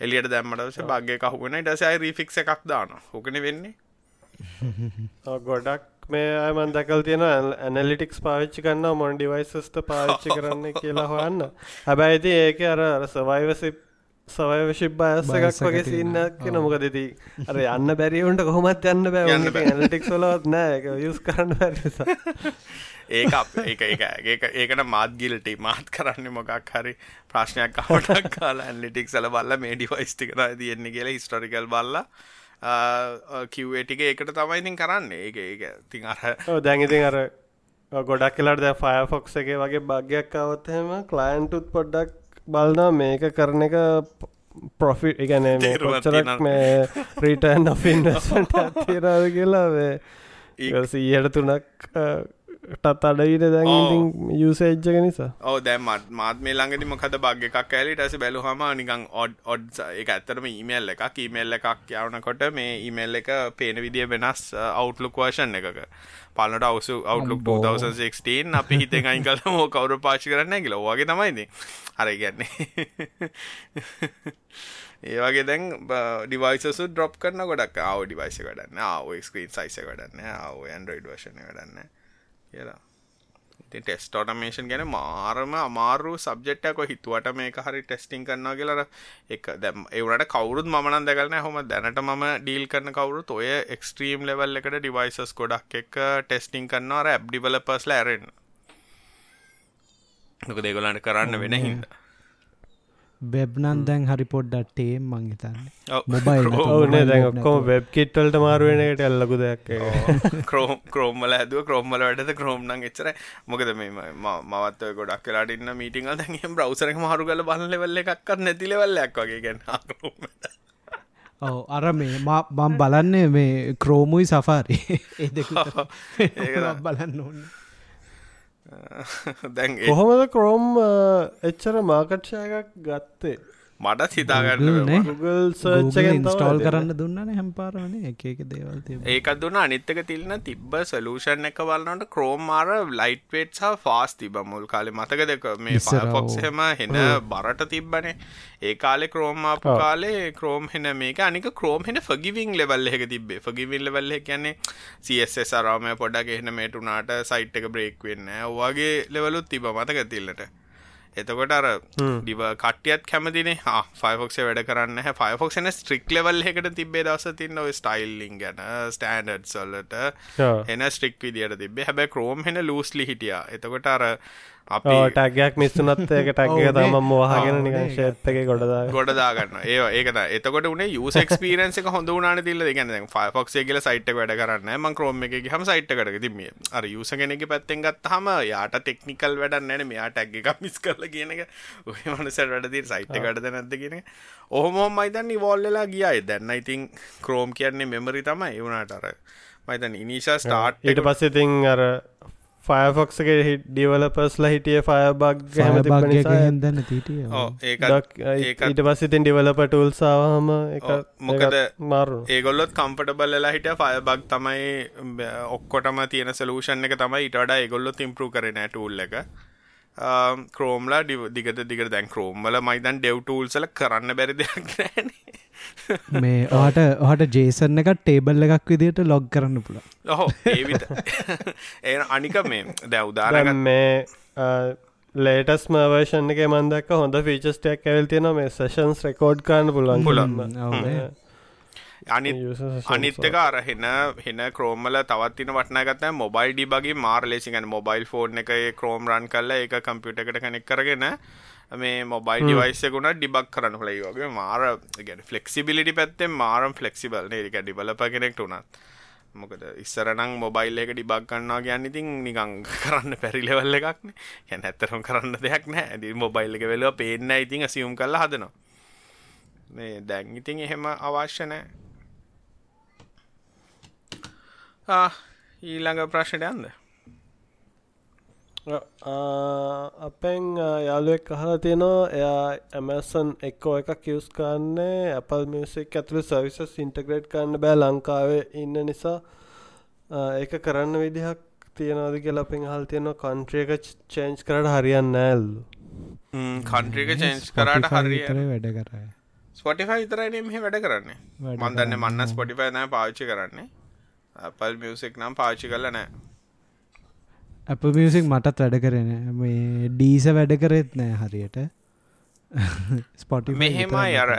එළියට දැම්මට පස්සේ බග් එක අහුවෙන ඊට පස්සේ ආයි රීෆික්ස් එකක් දානවා. ඕකනේ වෙන්නේ. ගොඩක් මේ අයමන් දැකල් තියෙන ඇනලිටික්ස් පාවිච්චි කන්න මොන් ඩිවයිසස්ට පාවිච්චි කරන්න කියලා හොයන්න හැබැයිති ඒක අර අර බයස් එක වගේ. සින්නක් නොමක දෙති අර යන්න බැරිවුන්ට කොහොමත් යන්න බෑ. ඇනටික් සොලවත් නෑ. යුස් කරන්න බැරිසා ඒක ඒකට මාත් ගිල්ටි මාත් කරන්න මොකක් හරි ප්‍රශ්නයක් කවටක් කාලා ඇන්ලිටික් සල බල්ල මේ ඩිවයිස්ටි කර තියෙන්නේ කියලා හිස්ටරිකල් බල්ල. කිව්ේටික ඒකට තමයිඉතින් කරන්න. ඒක ඒක තින් අර දැඟඉතින් අර ගොඩක් කියලාට ෆයෆොක්ස එක වගේ භගයක් අවත්හෙම කලයින්ටුත් පොඩ්ඩක් බලනා මේක කරන එක පොෆි එකන තියෙනවා. මේ ප්‍රීටන් ඔෆින්ට තිරාව කියලා ඒ- සීයට තුනක් ටත් අඩවිට දැන් යුසේජ්ජක නිසා. ඕ දැම් මත් මේ ළඟදි මොකද බග් එකක් ඇලි ටස බැලුහම නිකං ඔඩ් ඔඩ් එක ඇත්තරම ඊමේල් එකක්. ඊමේල් එකක් යවනකොට මේ ඊමේල් එක පේන විදිිය වෙනස් අවුට්ලුක් වර්ෂන් එකක. පලට අවසු අවුටලුක් අම්බෝ. 2016 අපි හිතෙන් අයින් කල හෝ කවරු පාචි කරන්න කියල. වගේ තමයිද හරි ගැන්නේ ඒවගේ දැන් ඩිවයිසසු ඩ්‍රොප් කරන ගොඩක්. ආව ඩිවයිස කඩන්න ආව ස්ක්‍රීන් සයිස කඩන්න ආව ඇන්ඩරයිඩ් වශන කඩන්න කියලා. ඉතින් ටෙස්ට ඔටමේෂන් ගැන මාරම අමාරු සබ්ජෙට්ටක හිතුවට මේක හරි ටෙස්ටිං කරනවා කියලර එක. දැම් ඒවට කවරුත් මනන් දැකලන හොම දැනට මම ඩීල් කරන කවරුත් ඔය එක්ස්ට්‍රීම් ලෙවල් එකට ඩිවයිසස් ගොඩක් එක ටෙස්ටිං කරන්නවාර ඇබ් ඩිවල පස්ල ඇරෙන් නොක දෙගොලන්ට කරන්න වෙන හිද වෙබ්නන් දැන් හරි පොඩ්ඩටේ මං හිතන්න. ඔව්. මොබයිල් ඔවනේ දැන් ඔක්කොම වෙබ් කිට්වල්ට මාරුවෙනකට එල්ලකු දෙයක් ක්‍රෝම් ක්‍රෝම්මල ඇදුව ක්‍රෝම්මල වැඩ ක්‍රෝම්්නං එච්චර. මොකද මේ මවත් ගොඩක් කලාට ඉන්න මීටිංගල් දැගේ බ්‍රවසරක මහරු කල බල ලෙවල්ල එකක්ත් නැතිලෙවල්ලක් වගේ ගැන ඔව අර මේ මා- මං බලන්නේ මේ ක්‍රෝමුයි සෆාරි ඒ බලන්න ඕන්න දැන් ඒ කොහොමද කරෝම් එච්චර මාකට්ෂයකක් ගත්තේ? මටත් හිතාගන්න Google ඉන්ස්ටෝල් කරන්න දුන්නන හැම්පාරවන එක එක දේවල් ඒකත් දුන්න. අනිත්තක තිල්න තිබ්බ සලූෂන් එක බලන්නට ක්‍රෝම් මාර ලයිට්වේට් සහ ෆාස් තිබ මුල් කාලෙ. මතක දෙක මේ. ෆොක්හෙම හෙන බරට තිබ්බනේ. ඒ කාලෙ ක්‍රෝම්මාපු ඔව්. කාලේ ක්‍රෝම් හෙන මේක. අනික ක්‍රෝම් හෙන ෆගිවිං ලෙවල් එක තිබේ ෆගිවිල් ලෙවල්ල කියන්නේ සස් අරාම පොඩක් එහෙන මේටුනාට සයිට් එක බ්‍රේක් වෙන්න වගේ ලෙවලුත් තිබ මතක තිල්ලට එතකොට අර ඩිව කටියත් කැමතිනේ. ෆයිෆොක්සේ වැඩ කරන්න. ෆයිෆොක්න ස්ට්‍රික් ලෙවල් එකට තිබේ දස තින්න ස්ටයිල්ලිං ගැන ස්ටෑන්ඩඩ් සොල්ලට එන ස්ට්‍රික් විදියට තිබේ හැබැ ක්‍රෝම් හෙන ලූස්ලි හිටිය. එතකොට අර ටක්ගයක් මිස්සුනත් ඒක ටක්ක ඔව් නේ. තම මවාගෙන ඔව් නිකන් නේ. ශේප් එක ගොඩදා ගොඩදාගන්න ඒ ඒකත එතකොට උනේ යුස ක්ස්පිරන්ස එක හොඳ වනාන තිල්ල ගැන ෆයිෆොක්සේ කියල සයිට් වැඩ කරන්න ම ක්‍රෝම එක හම සයිට් කරක තිම අර යුස කෙනෙක පැත්තෙන් ගත් හම යාට තෙක්නිකල් වැඩ නැන මෙයා ටැක් එක මිස් කරල කියන එක. ඔය මනසට වැඩදී සයිට් එකටද නැද්ද කියන ඔහොමොම මයිතන් නිවෝල්ලලා ගියයි දැන්න ඉතින් ක්‍රෝම් කියන්නේ මෙමරි තමයි. එවුණට අර මයිතන් ඉනිශා ස්ටාර්ට් ඊට පස්සේ තින් අර ෆයෆොක්සගේ ඩිවලපස්ල හිටිය ෆය බග් හැම තිබ නිසා දන්න තීටිය ඒක ඒකත් ඊට පස්සේ තින් ඩිවලප ටූල්සාහම එක ඔව්, මොකද මාරු. ඒගොල්ලොත් කම්පටබල්ලා හිට ෆය බක් තමයි ඔක්කොටම තියෙන සලූෂන් එක තමයි ඉට වඩා ඒගොල්ලොත් ඉම්පරු කරන ටූල් එක ක්‍රෝම්ලා දිගත දිගට දැන් ක්‍රෝම්වල මයිදන් ඩෙව් ටූල්සල කරන්න බැරි දෙයක් නෑන මේ ඔහට ඔහට ජේසන්න එක ටේබල් එකක් විදිට ලොග් කරන්න පුළ ඔහෝ ඒවිත ඒ අනික මේ දැ දැන් උදාරගත් මේ ලේටස් මවර්ෂන් එක මන්දක් හොඳ ෆීචස්ටයක් ඇවල් තියෙන මේ සේෂන්ස් රෙකෝඩ් කාන්න පුලන් පුළුවන්. අනි අනිත්තක අර හෙන හෙන ක්‍රෝමල තවත්තින වටනගත මොබයිල් ඩිබගේ මාර් ලෙසිගන මොබයිල් ෆෝන් එක ක්‍රෝම් රන් කල්ල එක කම්පියුට එකට කනෙක් කරගෙන මේ මොබයිල් ඩිවයිසකුණ ඩිබක් කරන්න හොලයි වගේ. මාර ගැන ෆලෙක්සිබිලිටි පැත්තෙන් මාරම් ෆලෙක්සිබල් නේක ඩිබලප කෙනෙක්ට උනත්. මොකද ඉස්සරනං මොබයිල් එක ඩිබක් කන්නවා කියන්න ඉතින් නිකං කරන්න පැරිලෙවල්ල එකක්න හැන ඇත්තරම් කරන්න දෙයක් නෑ ඇදි මොබයිල් එක වෙලව පේන්න ඉතින් සියුම් කල්ල හදනවා. මේ දැන් ඉතින් එහෙම අවශ්‍ය නෑ ආ, ඊළඟ ප්‍රශ්නයට යන්ද අපෙන් යාලුවෙක් අහලා තියෙනවා එයා ඇමසන් එක්කෝ එකක් කිවස් කාන්නේ Apple මියසික් ඇතුළු සවිසස් ඉන්ටග්‍රේට් කන්න බෑ ලංකාවේ ඉන්න නිසා. ඒක කරන්න විදිහක් තියෙනවාද කියලා අපෙන් හල් තියෙනවා. කන්ට්‍රිය එක චේන්ජ් කරට හරියන්න නෑල්ලු කන්ට්‍රික චේන්ස් කරට හරිය වැඩ කරය ස්පොටිෆයි විතරයි මෙහ වැඩ කරන්නේ. මන්දන්න මන්න ස්පොටිෆයි නෑ පාවිච්චි කරන්නේ Apple මියසික් නම් පාචි කල නෑ අප මියසික් මටත් වැඩ කරන මේ ඩීස වැඩ කරෙත් නෑ හරියට. ස්පොටි මෙහෙමයි අර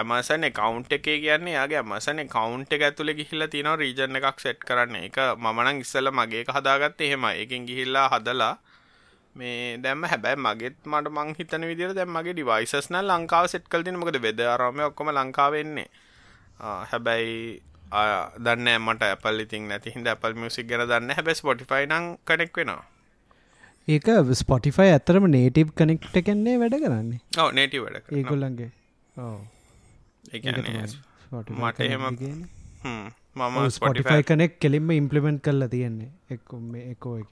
ඇමසන කවුන්් එක කියන්නේ යාගේ අමසන කවුන්් එක ඇතුළ ගිහිල්ලා තින රීජන එකක් සෙට් කරන්න. එක මනං ඉස්සල මගේ හදාගත්ත එහෙම එකින් ගිහිල්ලා හදලා මේ දැම හැබැයි මගෙත් මට මං හිතන විදිර දැම් මගේ ඩිවයිසස්න ලංකාව සෙට් කල්තින මොකද වෙද අරම ඔක්කොම ලංකාවෙන්නේ. හැබැයි දන්න මට ඇපල් ඉතින් නැති හිද ඇපල් මියසික් ගැන දන්න හැබැ ස්පොටිෆයි නං කනෙක් වෙනවා. ඒක ස්පොටිෆයි ඇතරම නේටව් කනෙක්ට කන්නේ වැඩ කරන්නේ. ඔව නේටි වැඩ ඒකොල්ලන්ගේ මට එහෙම මම ස්පොටිෆයි කනෙක් කෙලින්ම ඉම්පලිමෙන්ට් කරලා තියෙන්නේ. එක්කො එකෝ. එක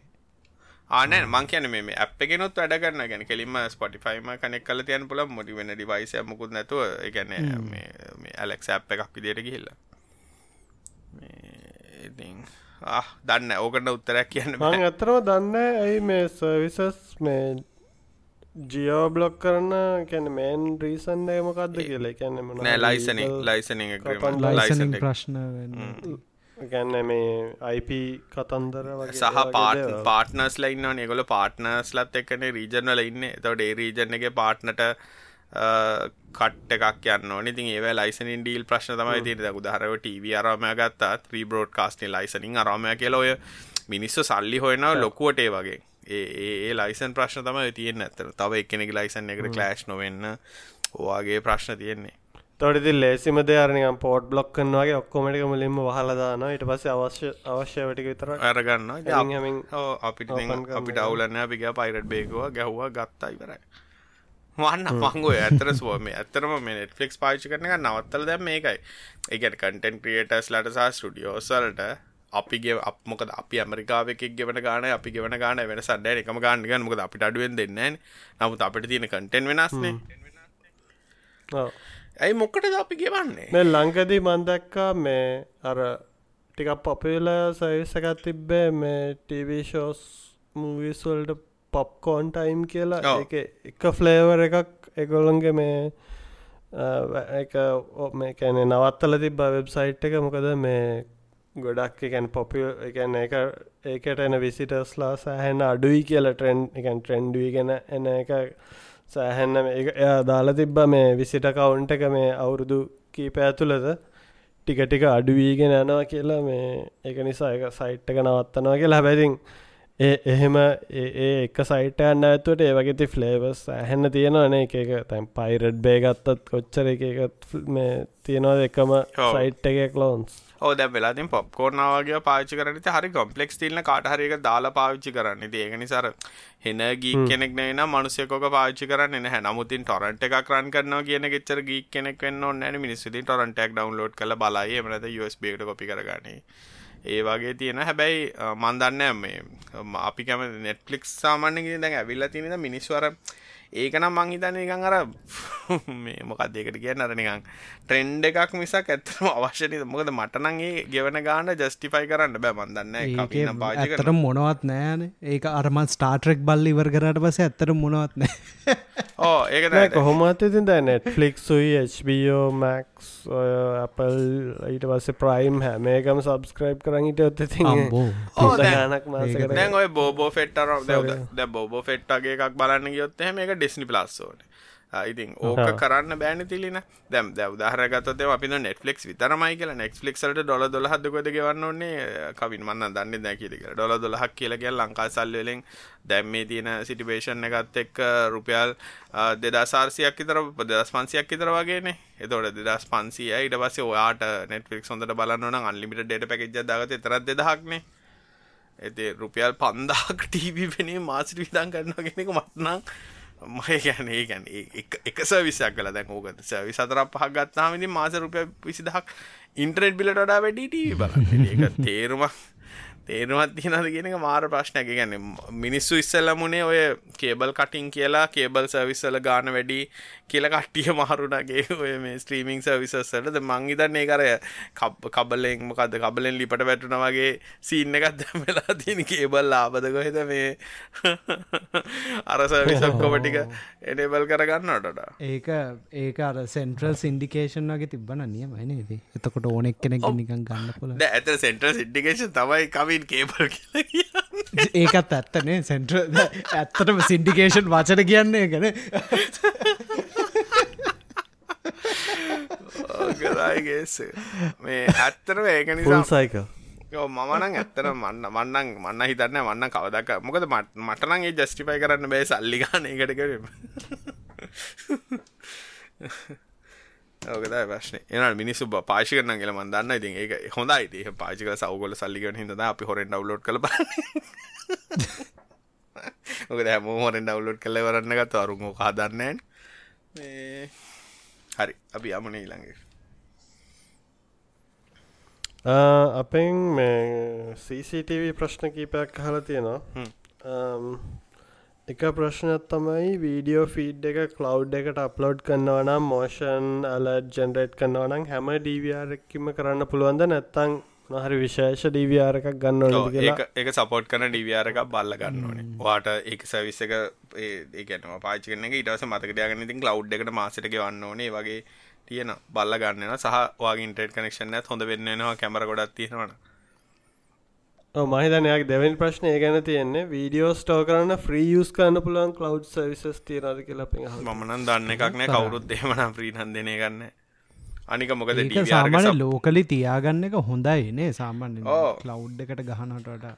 ආන මං කියන මේ අප ගෙනුත් වැඩ කරන්න ගැන කෙලින්ම ස්පොටිෆයිම කනෙක් කල තියන් පුල මොටි වෙන ඩිවයිස මුකුත් නැතුව ගැන මේ ඇලෙක් ඇප් එකක් විදියට ගිහිල්ල දන්න ඕකට උත්තරයක් කියන්න මං අතරම දන්න ඇයි මේ සර්විසස් මේ ජියෝ බ්ලොක් කරන්න? කැන මේන් රීසන් ඒමකක්ද කියලා? කැන නෑ ලයිසන ලයිසන ලයිසන ප්‍රශ්න ගැන්න මේ අයිප කතන්දර සහ පාට පාටනස් ලයින්න නිගොල පාටනස් ලත් එක්කන රීජනල ඉන්න. තොට ඒ රීජන එක පාට්නට කට් එකක් යන්න ඉතින් ඒ ලයිසනින් ඩීල් ප්‍රශ්න තමයි තිර උදාහරව ටව අරමය ගත්තාත් ්‍රීබෝඩ් කාස්ටේ ලයිසනින් අරමය කියල ඔය මිනිස්සු සල්ලි හොයන ලොකුවටේ වගේ. ඒ ලයිසන් ප්‍රශ්න තම තියෙන් ඇතර තව එකනෙක ලයිසන් එකට කලෑශ් නොවෙන්න ඕවාගේ ප්‍රශ්න තියෙන්නේ. තොටති ලේසිම දෙයාරනිකම් පෝට් බ්ලොක් කන්නවාගේ ඔක්කොමටික මුලින්ම වහලදාන ඉට පස්ස අවශ්‍ය අවශ්‍ය වැටික විතර අරගන්න අපිට අපිට අවුලන්න අපික පයිරට් බේකවා ගැහ්වා ගත්තා ඉවරයි වන්න මංගෝ ඇතර ස්වම ඇතරම මේ නෙට්ෆලික්ස් පාචි කරන එක නවත්තල දැම් මේකයි. ඒගැන කටන් ක්‍රියටස් ලට සහ ස්ටඩියෝසල්ට අපිගේ අපමොකද අපි ඇමරිකාවකක් ගෙවන ගාන අපි ගෙවන ගාන වෙන සඩ එකම ගාන්න ගන්න. මොකද අපිට අඩුවෙන් දෙන්න නමුත් අපිට තියෙන කටෙන් වෙනස්නේ ඇයි මොක්කට අපි ගෙවන්නේ? මේ ලංකදී මන්දක්කා මේ අර ටිකක් පොපිල සවිසකත් තිබ්බේ මේ ටීවීෂෝස් මූවිස්වල්ට පොප්කෝන් ටයිම් කියලා එක එක ෆ්ලේවර එකක් එකොළන්ගේ මේ මේ කැනෙ නවත්තල තිබ වෙබ්සයිට් එක. මොකද මේ ගොඩක් එකැන් පොපිය එකැන එක ඒකට එන විසිටස්ලා සෑහෙන් අඩුයි කියල ට්‍රෙන්් එකන් ට්‍රෙන්ඩුවී ගෙන එන එක සෑහෙන්න එයා දාලා තිබ්බ මේ විසිට කවුන්ට එක මේ අවුරුදු කීප ඇතුළද ටික ටික අඩුවීගෙන යනවා කියලා මේ එක නිසා එක සයිට් එක නවත්තනවා කියලා. හැබැතින් එහෙම ඒ එක සයිට යන්න ඇතුවට ඒ වගේති ෆ්ලේවස් ඇහෙන්න තියෙනවන එක එක. තැන් පයිරඩ් බේගත්තත් කොච්චර එකත් මේ තියෙනවද එකම සයිට් එකක් ලෝන්ස් ඕ දැ වෙලාතින් පොප්කෝර්නාවගේ පාචි කරනට හරි කොම්පලෙක්ස් තිල්න කාටහරික දාලා පාවිච්චි කරන්න. ඒක නිසාර හෙන ගී කෙනෙක් න මනුසයකොක පාචි කරන්න හැ නමුතින් ටොරන්ට එකක් රන් කරන කියන ෙච්චර ගී කෙනෙක් වන්න න. මිනිස්සුති ටොරන්ටක් ඩවන්ලෝඩ් කල බලයි. මනත USB කොපි කරගන්නේ ඒ වගේ තියෙන. හැබැයි මන්දන්න මේ අපි කැම නෙට්ලික් සාමාන්‍යගේ දැන් ඇවිල්ල තිනද මිනිස්වර ඒකනම් මං හිතන්නේ නිකන් අර මේ මොකක්ද ඒකට කියන්නේ අර නිකන් ට්‍රෙන්ඩ් එකක් මිසක් ඇත්තටම අවශ්‍ය නෑ මොකද මට නම් ඒ ගෙවන ගාන ජස්ටිෆයි කරන්න බෑ. මන් දන්නේ නැහැ කපි නම් පාවිච්චි කරන්න ඇත්තටම මොනවත් නෑනේ. ඒක අර මන් ස්ටාර් ට්‍රෙක් බල්ල ඉවර කරාට පස්සේ ඇත්තටම මොනවත් නෑ. ඕ ඒක නෑ කොහොමත් ඉතින් දැන් නෙට්ෆ්ලික්ස් උයි HBO Max ඔය Apple ඊට පස්සේ Prime හැම එකම subscribe කරන් හිටියොත් ඉතින් මාසෙකට දැන් ඔය බෝබෝ ෆෙට් අර දැන් බෝබෝ ෆෙට් වගේ එකක් බලන්න ගියොත් එහෙම ඒක ඩිස්නි ප්ලස් ඕනේ. ඉතින් ඕක කරන්න බෑන තිලින දැම් දැ උදාහරගතත අපි නෙට්ලික් විතරමයි කියලා. නෙක්ස්ලික්සලට ඩොල දොලහදකොද ගවන්න ඕන්නේ කවින් මන්න දන්න දැකිදික ඩොල දොලහක් කියලගේ ලංකා සල්ලවෙලෙන් දැම් මේ තියෙන සිටිබේෂන් එකත් එක් රුපියල් දෙදා සාර්සියක් තර දෙදස් පන්සියක් තර වගේනේ. එතොට දෙදස් පන්සිය ඉට පස ඔයාට නෙට්ලික් සොඳට බලන්න අන්ලිමිට ඩට පැකෙජ දගත තරත් දෙදහක්නේ. ඇති රුපියල් පන්දාක් ටීවි පෙනේ මාසිට විදන් කරන්න කෙනෙක මත්නම් මය ගැන ඒ ගැන එක සවිසයක් කල දැන් ඕකත සවි සතර පහක් ගත්තාමති මාස රුපය විසිදහක් ඉන්ට්‍රෙට් බිලට වඩා වැඩි ටීවි බල ඒක තේරුමක් තේරුමත් තියනද කියෙනක මාර ප්‍රශ්නයක්. ගැන මිනිස්සු ඉස්සල්ලමුණේ ඔය කේබල් කටින් කියලා කේබල් සවිස්සල ගාන වැඩි කියල කට්ටිය මහරුණගේ ඔය මේ ස්ත්‍රීමිං සවිසස්සලද මංගිතන්නේ කරය කබලෙන් මොකද කබලෙන් ලිපට වැටුන වගේ සීන්න එකත් දැමලා තියෙන කේබල් ලාබද කොහෙද මේ? අරසවිසක්කොමටික එඩේබල් කරගන්නටට ඒක ඒක අර සෙන්ට්‍රල් සින්ඩිකේෂන් වගේ තිබන නියමයිනේද එතකොට ඕනෙක් කෙනෙක් නිකන් ගන්න පුල ඇත සෙන්ට්‍රල් සිඩිකේෂන් තමයි කවින් කේබල් කියලා ඒකත් ඇත්තනේ සෙන්ට්‍ර ඇත්තටම සින්ඩිකේෂන් වචන කියන්නේ ගැන කරයිගේස මේ ඇත්තරම ඒක ෆුල් නිසා සයික මමනං ඇත්තර මන්න මන්නන් මන්න හිතන්න මන්න කවදක් මොකද මටනගේ ජස්ටිපයි කරන්න බෑ සල්ලිගාන එකට කර ඕකද ප්‍රශ්න. එන මිනිස්සු පාශි කරන කියල මන්දන්න ඉතින් ඒක හොඳයි. ඒ පාචික සවගොල සල්ලිගන හිද අපි හොරෙන් ඩවලෝඩ් කළ ඕක හැම හොරෙන් ඩවලෝඩ් කළ වරන්න ගත්ත අරුම කාදන්නෑන් හරි. අපි අමන ඊළඟේ. අපෙන් මේ CCTV ප්‍රශ්න කීපයක් හල තියෙනවා. හ්ම්. එක ප්‍රශ්නත් තමයි වීඩියෝ ෆීඩ් එක කලව් එකට අප්ලෝඩ් කරන්නවනම් මෝෂන් අලට් ජෙනරේට් කරන්නවනම් හැම ඩීවරක්කිම කරන්න පුළුවන්ද? නැත්තං හරි විශේෂ ඩීවර් එකක් ගන්න ඕනද කියලා? ඒක සපෝට් කන ඩිවියර එකක් බල්ල ගන්න ඕනේ. වාට ඒක සවිස්ස එක ඒකනවා පාචිකන ඉටස මතකටයගන ඉතින් කලව් එකට මාසට ගවන්න ඕනේ. වගේ තියෙන බල්ල ගන්නන සහ වගේ ඉන්ටර් කනෙක්ෂන හොඳ වෙන්නවා කැමර ගොඩත් තියෙනවන මහිතනයක් දෙවන් ප්‍රශ්නය ගැන තියෙන්නේ. වීඩියෝ ස්ටෝ කරන්න ෆ්‍රී යස් කරන්න පුළුවන් කලව් සවිසස් තියනද කියලා පෙ මමනන් දන්න එකක් නෑ. කවුරුත් දෙමන ප්‍රීහන්දනය ගන්න අනික මොකද සප්- ලෝකලි තියාගන්න එක හොඳයි නේ සාමාන්‍ය. කලව් එකට ගහනටට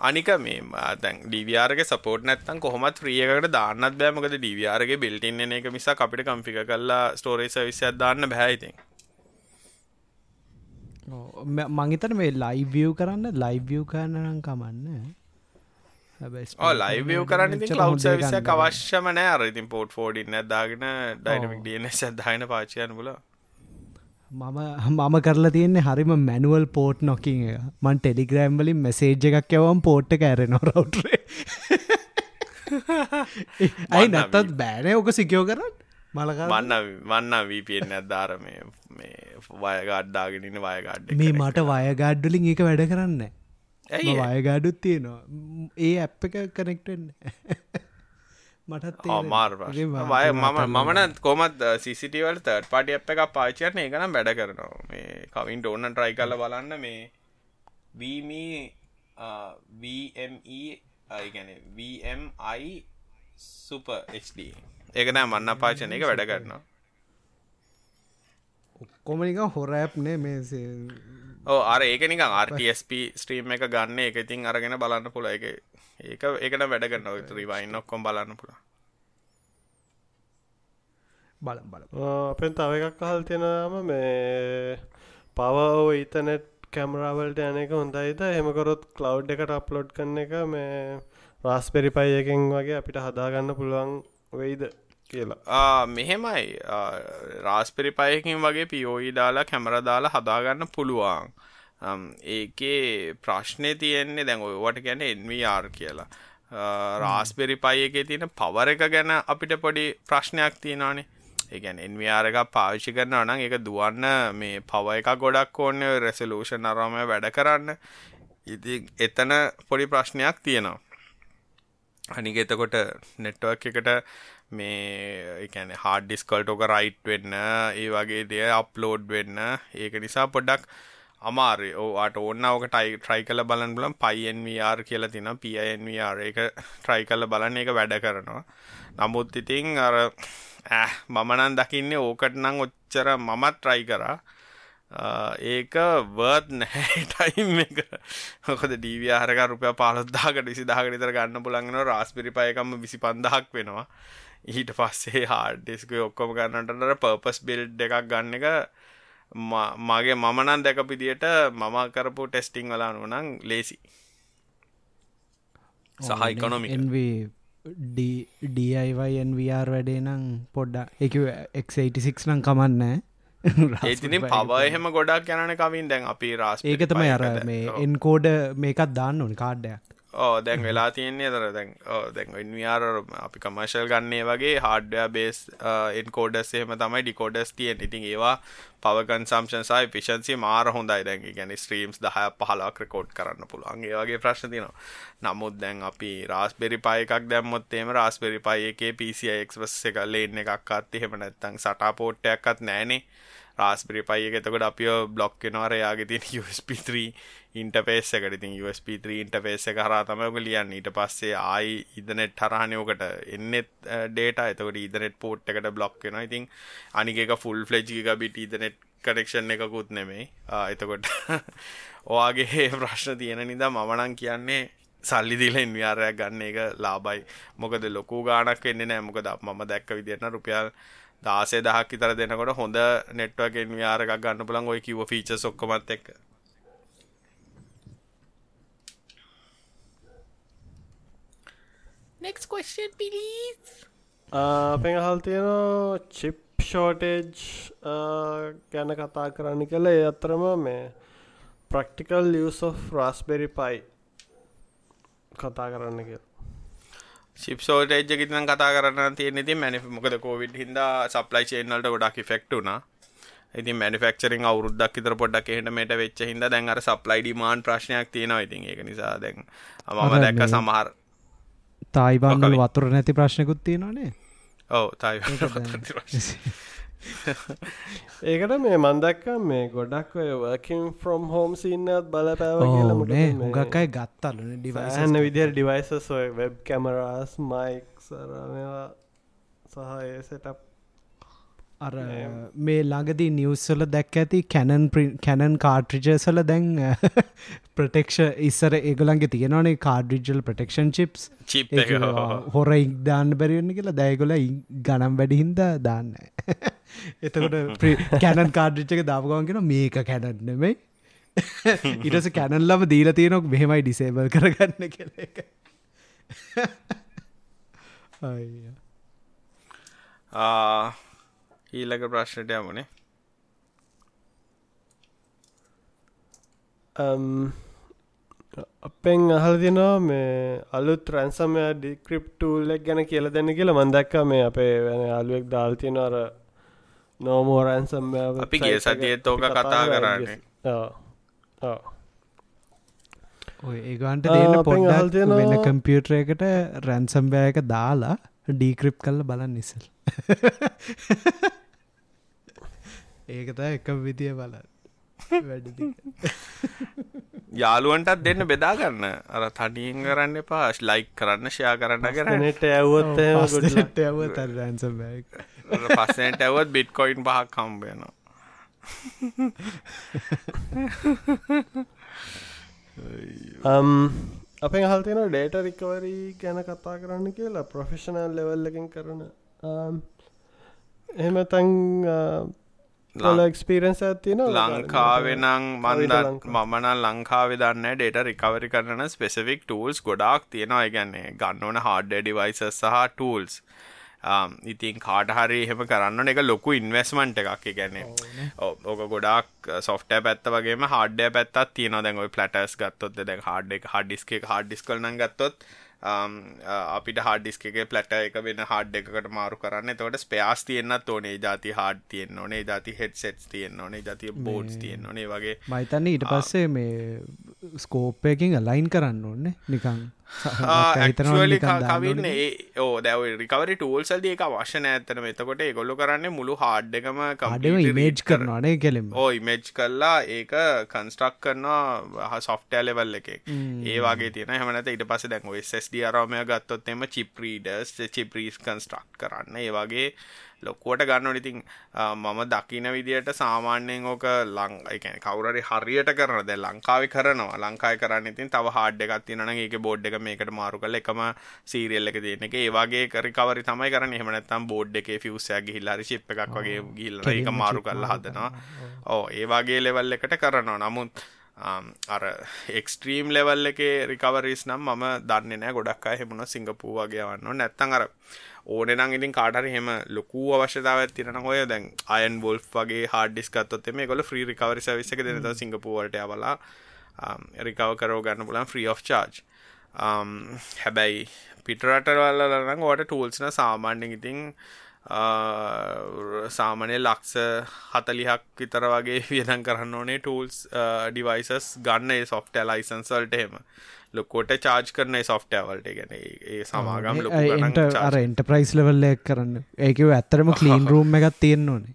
අනික මේ දැන් ඩිවියාරගේ සපෝට් නැත්තන් කොහොමත් ්‍රියකට දාන්නත් බෑමකද ඩිවියාරගේ බිල්ටින්න එක මිසා අපිට කම්පික කල්ලා ස්ටෝරේ සවිස්යක් දාන්න බැයිතින් මංහිතන මේ ලයිවියව් කරන්න ලයිවියව් කරනනම් කමන්න. ලයිවව කරන්න කලව් සවිසයක් අවශ්‍යම නෑ. අර ඉතින් පෝට් ෆෝඩින්න දාගෙන ඩයිනමික් ඩන සදදායන පාචයන් පුල මම මම කරලා තියන්නේ හරිම මැනුවල් පෝට් නොකින් එක. මන් ටෙලිග්‍රෑම් වලින් මෙසේජ් එකක් යවම් පෝට් එක ඇර නොරවට්‍රේ ඇයි නැත්තත් බෑනය ඕක සිකයෝ කරන්න මන්න මන්න වීපෙන් ඇත්දාර මේ මේ වයගඩ්ඩාගෙනන්න වයගඩ්ඩ මේ මට වයගාඩ්ඩලින් එක වැඩ කරන්න ඇයි වයගාඩුත් තියෙනවා. ඒ ඇප් එක කනෙක්ටෙන් මටත් මාර් මම මමන කොමත් සිසිටවල් තර්ට පටි අප එක පාචයන ඒකනම් වැඩ කරනවා. මේ කවින්ට ඕන්න ට්‍රයි කල බලන්න මේ වීමී වME අයිගැන VMI සුප HD ඒකන මන්න පාචන එක වැඩ කරනවා. ඔක්කොමනික හොරඇප්නේ මේ ඕ අර ඒක නික RTSP ස්ට්‍රීම් එක ගන්න එක ඉතින් අරගෙන බලන්න පුළ එක ඒක ඒකට වැඩ කරන්න රිවයින් ඔක්කොම් බලන්න පුළ බල බල අපෙන් තව එකක් අහල් තියෙනම මේ පවෝ ඉතනෙට් කැමරාවල්ට යන එක හොඳයිද හෙමකොරොත් කලව් එකට අප්ලෝඩ් කරන එක මේ රාස්පෙරි පයි එකෙන් වගේ අපිට හදාගන්න පුළුවන් වෙයිද කියලා. මෙහෙමයි. රාස්පිරි පයකින් වගේ පියෝයි දාලා කැමර දාලා හදාගන්න පුළුවන්. ඒකේ ප්‍රශ්නය තියෙන්නේ දැන් ඔවට ගැන එන්වR කියලා. රාස්පෙරි පයි එක තියෙන පවර එක ගැන අපිට පොඩි ප්‍රශ්නයක් තියෙනවානේ. ඒගැන එන්වR එක පාවිච්චි කරන නම් එක දුවන්න මේ පව එක ගොඩක් ඕන්න රෙසලූෂන් අරම වැඩ කරන්න. ඉති එතන පොඩි ප්‍රශ්නයක් තියෙනවා. අනික එතකොට නෙට්වක් එකට මේ එකන හාඩ ඩිස්කල්ට ඕක රයිට් වෙන්න ඒ වගේ දෙය අප්ලෝඩ් වෙන්න. ඒක නිසා පොඩ්ඩක් අමාරය. ඕට ඕන්න ඕක ටයි ට්‍රයි කල බලන් බලම් පයින්වR කියලා තින පින්වR එක ට්‍රයි කල්ල බලන්න. එක වැඩ කරනවා. නමුත් ඉතිං අර මමනන් දකින්නේ ඕකට නං ඔච්චර මමත් ට්‍රයි කරා. ඒක වර්ත් නැහැ ටයිම් එක. හොකද ඩීවියහරක රුපය පාලොද්දාකට විසි දාගනිතර ගන්න පුළන්ගෙන රාස්පිරි පයකම විසි පන්දහක් වෙනවා. ඊට පස්සේ හාඩ්ඩිස්ක ඔක්කොම ගන්නටට පර්පස් බිල්ඩ් එකක් ගන්න එක මගේ මමනන් දැක පිදියට මම කරපු ටෙස්ටිං වලා නොනං ලේසි සහ ඉකොනොමික් DIYන්VR වැඩේ නම් පොඩ්ඩ එක X86 නම් කමන්න ඒතිනින් පව එහෙම ගොඩක් යනන කවින්. දැන් අපි රාස් ඒක තම අර මේ එන්කෝඩ මේකත් දාන්න ඕනි කාඩ්ඩයක් ඕ දැන් වෙලා තියන්නේ තර දැන් දැන් ඉන්වියාර අපි කමර්ශල් ගන්නේ වගේ හාඩ්ඩ බේස් එන්කෝඩස් එහෙම තමයි ඩිකෝඩස් තියෙන් ඉතින් ඒවා පවකන්සම්ෂන් සයි පිෂන්සි මාර හොඳයි. දැන් ගැන ස්ත්‍රීම්ස් දහය පහලාක් රකෝඩ් කරන්න පුළුවන්. ඒ වගේ ප්‍රශ්න තිනවා නමුත් දැන් අපි රාස්බෙරි පයකක් දැම්මොත්තේම රාස්බෙරි පයි එකේ පිසික්වස් එක ලේන්න එකක් අත් එහෙම නැත්තං සටාපෝට්ටයක්ත් නෑනේ රාස්පරි පයි එක එතකොට අපිෝ බ්ලොක් වෙනවාර යාගේ තින් USB3 ඉන්ටපේස් එකට. ඉතින් USB3 ඉන්ටපේස් එක හරහා තමයි ඔක ලියන්න. ඊට පස්සේ ආයි ඉදනෙට් හරහානේ ඔකට එන්නෙත් ඩේටා එතකොට ඉදනෙට් පෝට් එකට බ්ලොක් වෙනවා. ඉතින් අනික එක full fledged gigabit internet connection එකකුත් නෙමෙයි. එතකොට ඔයාගේ ප්‍රශ්න තියෙන නිදා මම නම් කියන්නේ සල්ලි දීලා ඉන්වියාරයක් ගන්න එක ලාභයි. මොකද ලොකු ගාණක් වෙන්නේ නැහැ. මොකද මම දැක්ක විදිහට රුපියල් දාසේ දහක් විතර දෙනකොට හොඳ NVR එකක් ගන්න පුළුවන් ওই කිව්ව ෆීචර්ස් ඔක්කොමත් එක්ක. Next question please. අපෙන් අහල් තියෙනවා චිප් ෂෝටේජ් ගැන කතා කරන්න කළ ඒ අතරම මේ ප්‍රක්ටිකල් ලියස් of රස්බෙරි පයි කතා කරන්න කියලා ශිප්සෝටේජ් එකකින් නම් කතා කරන්න තියෙන ඉතින් මැනි මොකද කෝවිඩ් හින්දා සප්ලයි චේන් වලට ගොඩක් ඉෆෙක්ට් වුණා. ඉතින් මැනුෆැක්චරින් අවුරුද්දක් විතර පොඩ්ඩක් එහෙට මෙට වෙච්ච හින්දා දැන් අර සප්ලයි ඩිමාන්ඩ් ප්‍රශ්නයක් තියෙනවා ඉතින් ඒක නිසා දැන් මම දැක්ක සමහර තායිබන් වල වතුර නැති ප්‍රශ්නකුත් තියෙනවානේ. ඔව් තායිබන් වතුර ප්‍රශ්න. ඒකට මේ මන්දක්ක මේ ගොඩක් වර්කින් ෆ්‍රොම් හෝම් සින්නත් බලපෑව කියලමට මුගක්කයි ගත්තලන ඩිවයින්න විදිර ඩිවයිසස් වෙබ් කැමරස් මයික් සරවා සහ ඒ සටප් අර මේ ළඟදී නිවස්සල දැක් ඇති කැනන් කැනන් කාට්‍රිජසල දැන් ප්‍රටෙක්ෂ ඉස්සර ඒගොලන්ගේ තියෙනවනේ කාඩ්රිජල් ප්‍රටෙක්ෂන් චිප්ස් චිප් හොර ඉක්දාන්න බැරිවෙන්න කියලා දැයගොල ගනම් වැඩිහින්ද දාන්න එතකොට කැනන් කාඩ්‍රිච්චක දාපගවන් කියෙන මේක කැනන්නෙමයි ඉටස කැනල්ලම දීල තියෙනොක් මෙහෙමයි ඩිසේබල් කරගන්න කෙ එක. ආ ඊළඟ ප්‍රශ්නට යමුණේ අපෙන් අහල තිනවා මේ අලුත් රැන්සමය ඩික්‍රිප්ටූල්ලෙක් ගැන කියල දෙන්න කියලා මන්දක්ක මේ අපේ වෙන අලුවෙක් දාල්තින අර නෝමෝ රැන්සම් අපි ගේ සතියත් ඕක කතා කරන්නේ ඔය ඒගන්ට දෙන්න පොඩ්ඩල් වෙන කම්පියුටර එකට රැන්සම්බෑක දාලා ඩීක්‍රිප් කල්ල බලන්න නිසල් ඒකත එක විදිය බල යාළුවන්ටත් දෙන්න බෙදාගන්න අර තනියෙන් කරන්න පාශ් ලයික් කරන්න ෂයා කරන්න කරනට ඇවොත් ට ඇව පස්සට ඇවත් බිට්කොයින් පහක් කම්බයනවා um අපේ හල්තින ඩේට රිකවරී ගැන කතා කරන්න කියලා ප්‍රොෆෙෂනල් ලෙවල්ලකින් කරන. එහෙම තැන් ලක්ස්පිරන්ස් ඇතින ලංකාවෙනං මන්දත් මමන ලංකාව දන්න ඩේට රිකවරි කරන ස්පෙසිෆික් ටූල්ස් ගොඩක් තියෙනවා. ගන්න ඕන හාඩ ඩිවයිස සහ ටූල්ස් ඉතින් කාට හරි එහෙම කරන්න එක ලොකු ඉන්වස්මන්ට් එකක්. ගැන ඕක ගොඩක් සොෆ්ට පැත්ත වගේ හඩ පැත්තත් තියන දැන් ඔයි පලටස් ගත්තොත් දැ හඩ එක හඩිස්ක හඩිස් කලන ගත්තොත් අපිට හඩිස්ක පලට එක වෙන හඩ් එකකට මාරු කරන්න. තවට ස්පයාස් තියන්නත් ඕනේ. ජාති හාඩ් තියෙන් ඕනේ. ජාති හෙඩ් සෙට් තියෙන් ඕනේ. ජති බෝඩ්ස් තියෙන් ඕනේ. වගේ මයිතන්නේ ඊට පස්සේ මේ ස්කෝප්පයකින් අලයින් කරන්න ඕන්න නිකං කවින්න ඕ දැව රිකවරි ටූල්සල්ද එක වශන ඇතන එතකොට ගොල්ල කරන්න මුළු හාඩ්ඩකම කඩම ඉමේජ් කරනවානේ කෙලෙම ඕ ඉමේජ් කරලා ඒක කන්ස්ට්‍රක් කරනවා සොෆ්ටෑ ලෙවල් එක. ඒ වගේ තියෙන හමනත ඉට පස දැන් ස්D අරමය ගත්තොත් එම චිප්‍රීඩස් චිප්‍රීස් කන්ස්ට්‍රක්් කරන්න. ඒ වගේ ලොක්කුවට ගන්න ඉතින් මම දකින විදියට සාමාන්‍යයෙන් ඕක ලං එකන කවුරරි හරියට කරන ද ලංකාවි කරනවා. ලංකායි කරන්න ඉතින් තව හාඩ් එකක් තියන ඒක බෝඩ් එක මේකට මාරු කල එකම සීරියල් එක තියෙන එක. ඒවාගේ කරි කවරි තමයි කරන්න. එහෙමනත්තම් බෝඩ් එක ෆියසයක් ගිහිල්ලාරි ශිප් එකක් වගේ ගිල්ල එක මාරු කරලා හදනවා. ඕ ඒවාගේ ලෙවල් එකට කරනවා. නමුත් අර එක්ස්ට්‍රීම් ලෙවල් එක රිකවරිස් නම් මම දන්න නෑ ගොඩක් අය හෙමුණ සිංගපූ වගේ වන්න නැත්තන් අර ඕන නම් ඉතින් කාටර හෙම ලොකු අවශ්‍යතාව තිරන හොය දැන් අයන් බොල් වගේ හාඩිස් කත්තොත් මේ ගොල ්‍රී රිකවරි සවිසක දෙනත සිංගපුවලට අවලා රිකව කරෝ ගන්න පුලන් ්‍රී of චාර්ජ් um, හැබැයි පිටරටවල්ල ලරං ඕට ටූල්ස්න සාමාන්‍යෙන් ඉතින් uh, සාමනය ලක්ෂ හතලිහක් විතර වගේ වියදන් කරන්න ඕනේ ටූල්ස් ඩිවයිසස් uh, ගන්න සොෆ්ට ලයිසන්සල්ට එහෙම. ලොකෝට චාර්ජ් කරන සොෆ්ටවල්ට ගැන ඒ සමාගම් අර එන්ට ප්‍රයිස් ලෙවල්ල කරන්න. ඒකව ඇත්තරම කලීන් රූම් එකත් තියෙන්න්න ඕනේ.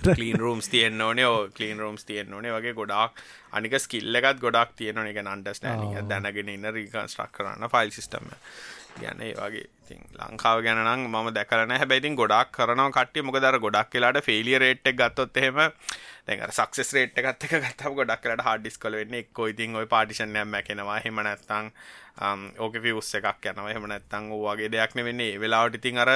කලීන් රූම්ස් තියන්න ඕනේ. ඕ කලීන් රූම්ස් තියන්න ඕනේ. වගේ ගොඩක් අනික ස්කිල්ල එකත් ගොඩක් තියෙන එක අන්ඩස්නෑනික දැනගෙන ඉන්න රීකන්ස්ට්‍රක් කරන්න ෆයිල් සිිටම ගැන ඒ වගේ ඉතින් ලංකාව ගැනම් ම දැකරන හැබැයිතින් ගොඩක් කරනවා කට්ටිය. මොක දර ගොඩක් කියලාට ෆෙලිය රේට් ගත්තොත් එහෙම දැන් සක්සෙස් රේට් එකත් එක ගත්තම ගොඩක් කරට හාඩිස් කල වෙන්නේ එක්කෝ. ඉතින් ඔය පාටිෂන් යම් මැකෙනවා. හෙම නැත්තං ඕක ෆියස් එකක් යනවා. එහෙම නැත්තං වගේ දෙයක් නෙවෙන්නේ. ඒ වෙලාවට ඉතින් අර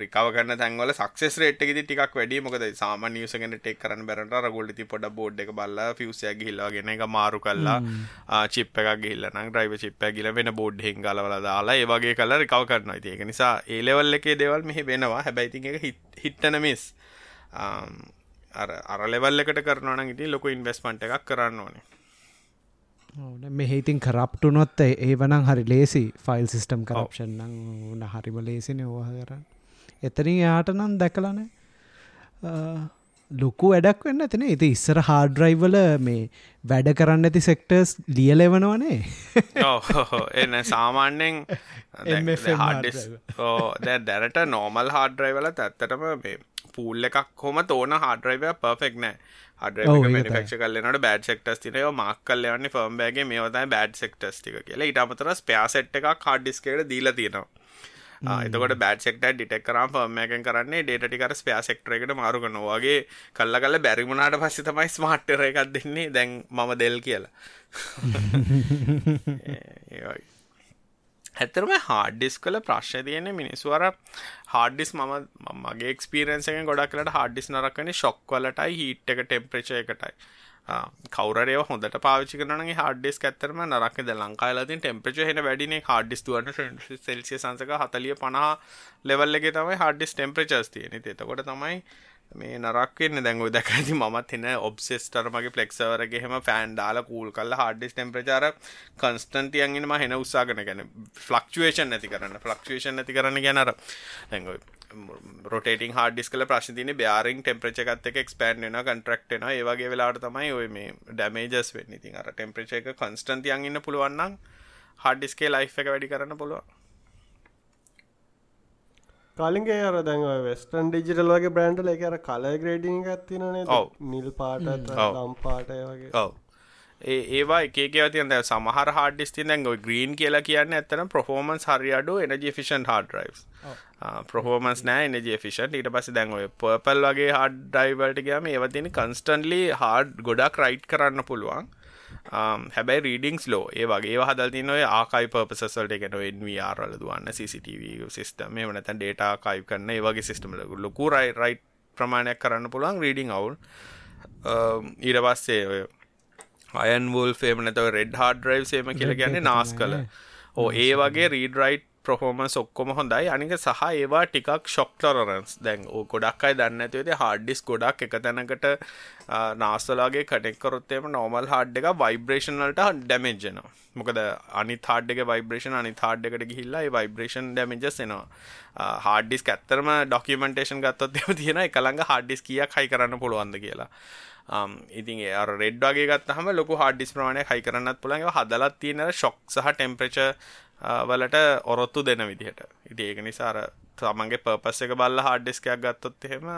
රිකව කරන්න තැන්වල සක්සෙස් රේට් එකෙදි ටිකක් වැඩි මොකද සාමාන්‍ය යූසර් කෙනෙක් ටේක් කරන්න බැරට අර ගෝල්ඩ් ඉතින් පොඩක් බෝඩ් එක බලලා ෆියුස් එක ගිහිල්ලා ගෙන එක මාරු කළා. චිප් එකක් ගිහිල්ලා නම් ඩ්‍රයිවර් චිප් එක ගිහිල්ලා වෙන බෝඩ් එකකින් ගලවලා දාලා ඒ වගේ කරලා රිකව කරනවා. ඒක නිසා ඒ ලෙවල් එකේ දේවල් මෙහි වෙනවා. හැබැයි ඉතින් ඒක හිට් ඇන මිස් අර අර ලෙවල් එකට කරනවා නම් ඉතින් ලොකු ඉන්වෙස්ට්මන්ට් එකක් කරන්න ඕනේ. මෙහිඉතින් කරප්ටුනොත් ඒ වනං හරි ලේසි ෆයිල් සිිස්ටම් කරප්ෂන් නං හරිම ලේසින ඕහ කරන්න. එතරින් යාට නම් දැකලන ලොකු වැඩක් වෙන්න ඇතින ඉති ඉස්සර හාඩ්‍රයිවල මේ වැඩ කරන්න ඇති සෙක්ටර්ස් ලියලෙවනවනේ. එන්න සාමාන්‍යෙන් දැ දැරට නෝමල් හාඩ්‍රයිවල ඇත්තටම මේ පූල් එකක් හොම තෝන හාඩ්‍රයිව පර්ෆෙක් නෑ. ක්ෂ කලනට බඩ් සෙක්ටස් තිනය මක් කල්ලවන්නේ ෆර්ම්බෑගේ මේවතයි බඩ් සෙක්ටස් ටික කියලා. ඉට අමතර ස්පයාසෙට් එකක් හඩ්ඩිස්කේට දීල තියෙනවා එතකොට බෑඩ් සෙක්ට ඩිටෙක් කරම් ෆර්මයකෙන් කරන්නේ ඩේට ටිකර ස්පයා සෙක්ටරකට මාරු කනවාගේ කල්ල කල බැරිමුණට පස්ස තමයි ස්මාට්ටර එකක් දෙන්නේ. දැන් මම දෙල් කියලා. ඇතරම හාඩිස් කල ප්‍රශ්ය තියන මිනිස්වර හාඩිස් මම මගේ එක්ස්පිරන්සෙන් ගොඩක් කලට හාඩිස් නරක්කන ශොක්වලටයි හිට් එක ටෙම්ප්‍රචය එකටයි කවරේ හොඳට පාවිචි කරනගේ හඩිස් ඇත්තරම නරක්ද ලංකාලතින් ටෙම්පච හෙන වැඩිනේ හඩිස් තුවන්න සෙල්සිය සංසක හතලිය පනා ලෙවල්ලගේ තමයි හඩිස් ටෙම්ප්‍රචස් තියෙන එතකොට තමයි මේ නරක්වෙන්න දැංගු දැකඇති මත් එන්න ඔබ්සෙස්ටර් මගේ පලෙක්සවරගේහෙම ෆෑන් දාල කූල් කල්ල හඩිස් ටෙම්ප්‍රචාර කන්ස්ටන්ටියන්ගෙනම හෙන උත්සාගන ගැන ෆලක්ෂුවේෂන් නැති කරන්න. ෆලක්ෂුවේෂන් නැති කරන්න ගැනර දැඟයි රොටේටින් හාඩිස් කල ප්‍රශ්තින බයාරිං ටෙම්ප්‍රච එකත් එක එක්ස්පෑන්් වෙන කන්ට්‍රක්ටන ඒවගේ වෙලාට තමයි ඔය මේ ඩැමේජස් වෙන්න. ඉතින් අර ටෙම්ප්‍රච එක කන්ස්ටන්තියන් ඉන්න පුළුවන්නම් හඩිස්කේ ලයි් එක වැඩි කරන්න පුළුව කලින්ගේ අර දැන් වෙස්ටන් ඩිජිටල් වගේ බ්‍රන්ඩල එක අර කල ග්‍රේඩිං ඇත්තිනේ නිල් පාට ලම් පාටය වගේ. ඔව. ඒවා එකක තියන්. සමහර හාඩිස් ති දැන් ග්‍රීන් කියලා කියන්න ඇත්තන ප්‍රෆෝමන්ස් හරි අඩු එනජ ෆිෂන් හාඩ රයිස් ප්‍රහෝමස් නෑ එනජ ෆිෂන් ඊට පස දැන් ඔය පර්පල් වගේ හාඩ ඩයිවල්ට ගම ඒවතින කන්ස්ටන්ලි හාඩ් ගොඩක් රයිට් කරන්න පුළුවන් හැබැයි රීඩිංස් ලෝ ඒ වගේ. හදල් නොය ආකයි පපසල්ට එකන එන්වරල දුවන්න CCTV සිස්ටම වනත ඩේට කයි කරන්න. ඒවගේ සිස්ටම ලොකු රයි ප්‍රමාණයක් කරන්න පුළුවන් රීඩිං අවුල් ඊට පස්සේ ඔය අයන් වල් ෆේම නැතව රෙඩ් හාඩ ්‍රයිව් සේම කියල ගැන්නේ නාස් කළ ඕ ඒ වගේ රීඩ රයිට් ප්‍රහෝමන්ස් ඔක්කොම හොඳයි. අනික සහ ඒවා ටිකක් ශොක්ටොරරන්ස් දැන් ඕ ගොඩක් අයි දන්න ඇතිවද හාඩ්ඩිස් ගොඩක් එක තැනකට නාස්සලාගේ කටෙක්කරොත්තේම නෝමල් හාඩ් එක වයිබ්‍රේෂන්ලට ඩැමේජ්නවා මොකද අනි තාඩ්ක වයිබ්‍රේෂන් අනි තාඩ්කට ගිහිල්ලා වයිබ්‍රේෂන් ඩැමජස් එනවා හාඩිස් ඇත්තරම ඩොකිමෙන්ටේෂන් ගත්තොත් එම තියෙන එකළඟ හාඩිස් කියක් හයි කරන්න පුළුවන්ද කියලා. ඉතින් අ රෙඩ් වගේ ගත්තහම ලොක හාඩිස් ප්‍රමාණය හයි කරන්නත් පුළන්ගේ හදලත් තියෙන ශොක් සහ ටෙම්ප්‍රච වලට ඔරොත්තු දෙන විදිහට. ඉති ඒක නිසාර තමන්ගේ පපස් එක බල්ල හඩ්ඩිස්කයක් ගත්තොත් එහෙම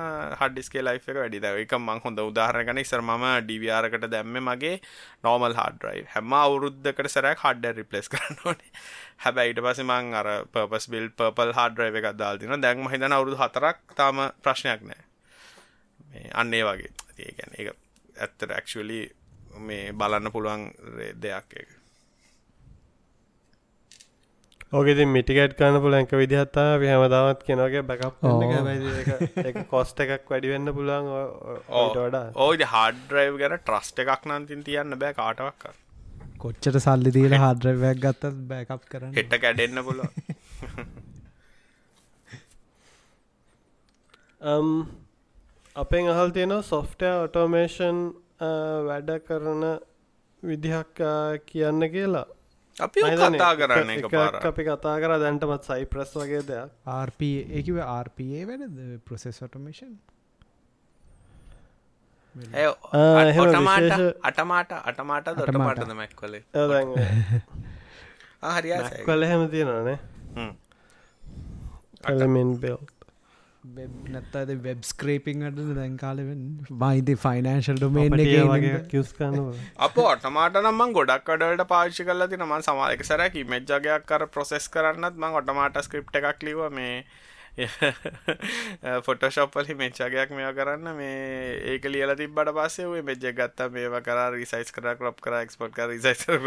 හඩිස්කේ ලයි් එක වැඩි එක මං හොඳ උදාහරගන ඉසර ම ඩිවියාරකට දැම්ම මගේ නෝමල් හඩරයි හැම අවුරුද්ධකට සැරක් හඩ්ඩ රිපලස් කරන්න ඕනේ. හැබැයිට පස මං අර පපස් බිල් පපල් හඩරය එක දාල්තින දැන්ම හිතන අවුරුදු හතරක් තාම ප්‍රශ්නයක් නෑ අන්නේ වගේ. ඒගැන ඒ ඇත්තට ඇක්ලි මේ බලන්න පුළුවන් දෙයක් එක ඕකෙති මිටිකට් කන්න පුල ඇක විදිහත්තා හැමදාමත් කෙනගේ බැකප් කොස්ට එකක් වැඩිවෙන්න පුළන් වඩා. ඕයිද හාඩ ්‍රයිව් ගැන ට්‍රස්ට එකක් නන්තින් තියන්න බෑ කාටවක් කොච්චට සල්ලි දීල හාඩරවයක් ගත්තත් බෑකප් කරන්න. හෙට කැඩෙන්න්න පුල අපෙන් අහල් තියෙන සොෆ්ටය ඔටෝමේෂන් වැඩ කරන විදිහක් කියන්න කියලා අපි කතා කරන්න අපි කතා කර දැන්ටමත් සයිප්‍රස් වගේ දෙයක්. එකව RPA වැඩද? ප්‍රසෙස් ඔටෝමේෂන් අටමාට අටමාට. දොටමාටද මැක් කොලේ හරි කල හැම. තියෙනනේ එලමෙන් බෙල් නැත්තද වෙබ් ස්ක්‍රේපිං අට දැන් කාලෙවෙන් මයිද ෆයිනන්ශල් ඩොමේන් අප ඔටමාට නම්මන් ගොඩක් අඩට පාච්චි කල තින මන් සමාලක සරැකි මෙජ්ජගයක් කර ප්‍රොසෙස් කරන්නත් මං ඔටමාට ස්ක්‍රප් එකක් ලිව මේ ෆොටෝශප්පලි මෙච්චාගයක් මෙය කරන්න. මේ ඒක ලියල තිබට පස්සේ ඔය මෙජ්ජ ගත්තා. මේවා කර රිසයිස් කර ක්‍රප් කර එක්ස්පොට් කර රිසයිස් කර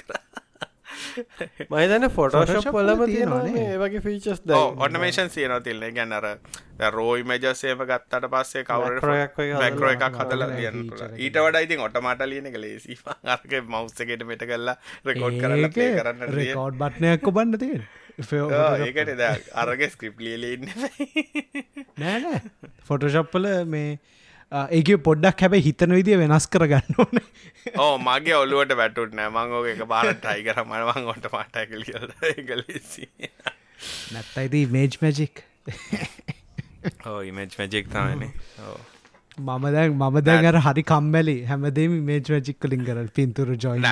කර මයිතන ෆොටෝශප් පොලම තියෙනවානේ. ඒවගේ ෆීචස් ද ඔටමේෂන් සියන තිල්න්නේ ගැන්නර රෝයි මජසේම ගත්තට පස්සේ කවරක් බැක්රෝ එකක් හදල ලියන්න ඊට වඩ ඉතින් ඔටමට ලියන එක ලේසි අරක මෞස්සකට මෙට කල්ලා රෙකෝඩ් කරන්න පේ කරන්න රෙකෝඩ් බට්නයක් කොබන්න තියෙන. ඒකට අරග ස්ක්‍රිප් ලියලඉන්න නෑනෑ ෆොටෝශප්පල මේ ඒක පොඩ්ඩක් හැබැ හිතන විදිිය වෙනස් කරගන්න ඕන. ඕ මගේ ඔල්ලුවට වැටුත් නෑ. මංගෝක එක පාරට ටයි කර. මනවන් ඔට පාටැකල් ගලසි නැත්තයිති මේජ් මැජික් ඕ ඉමේජ් මැජෙක් තමනේ ඕ මම දැන් මම දැන්ගර හරි කම්මැලි. හැමදේම මේජ් මැජික්කලින් කර පින්තුර ජොයි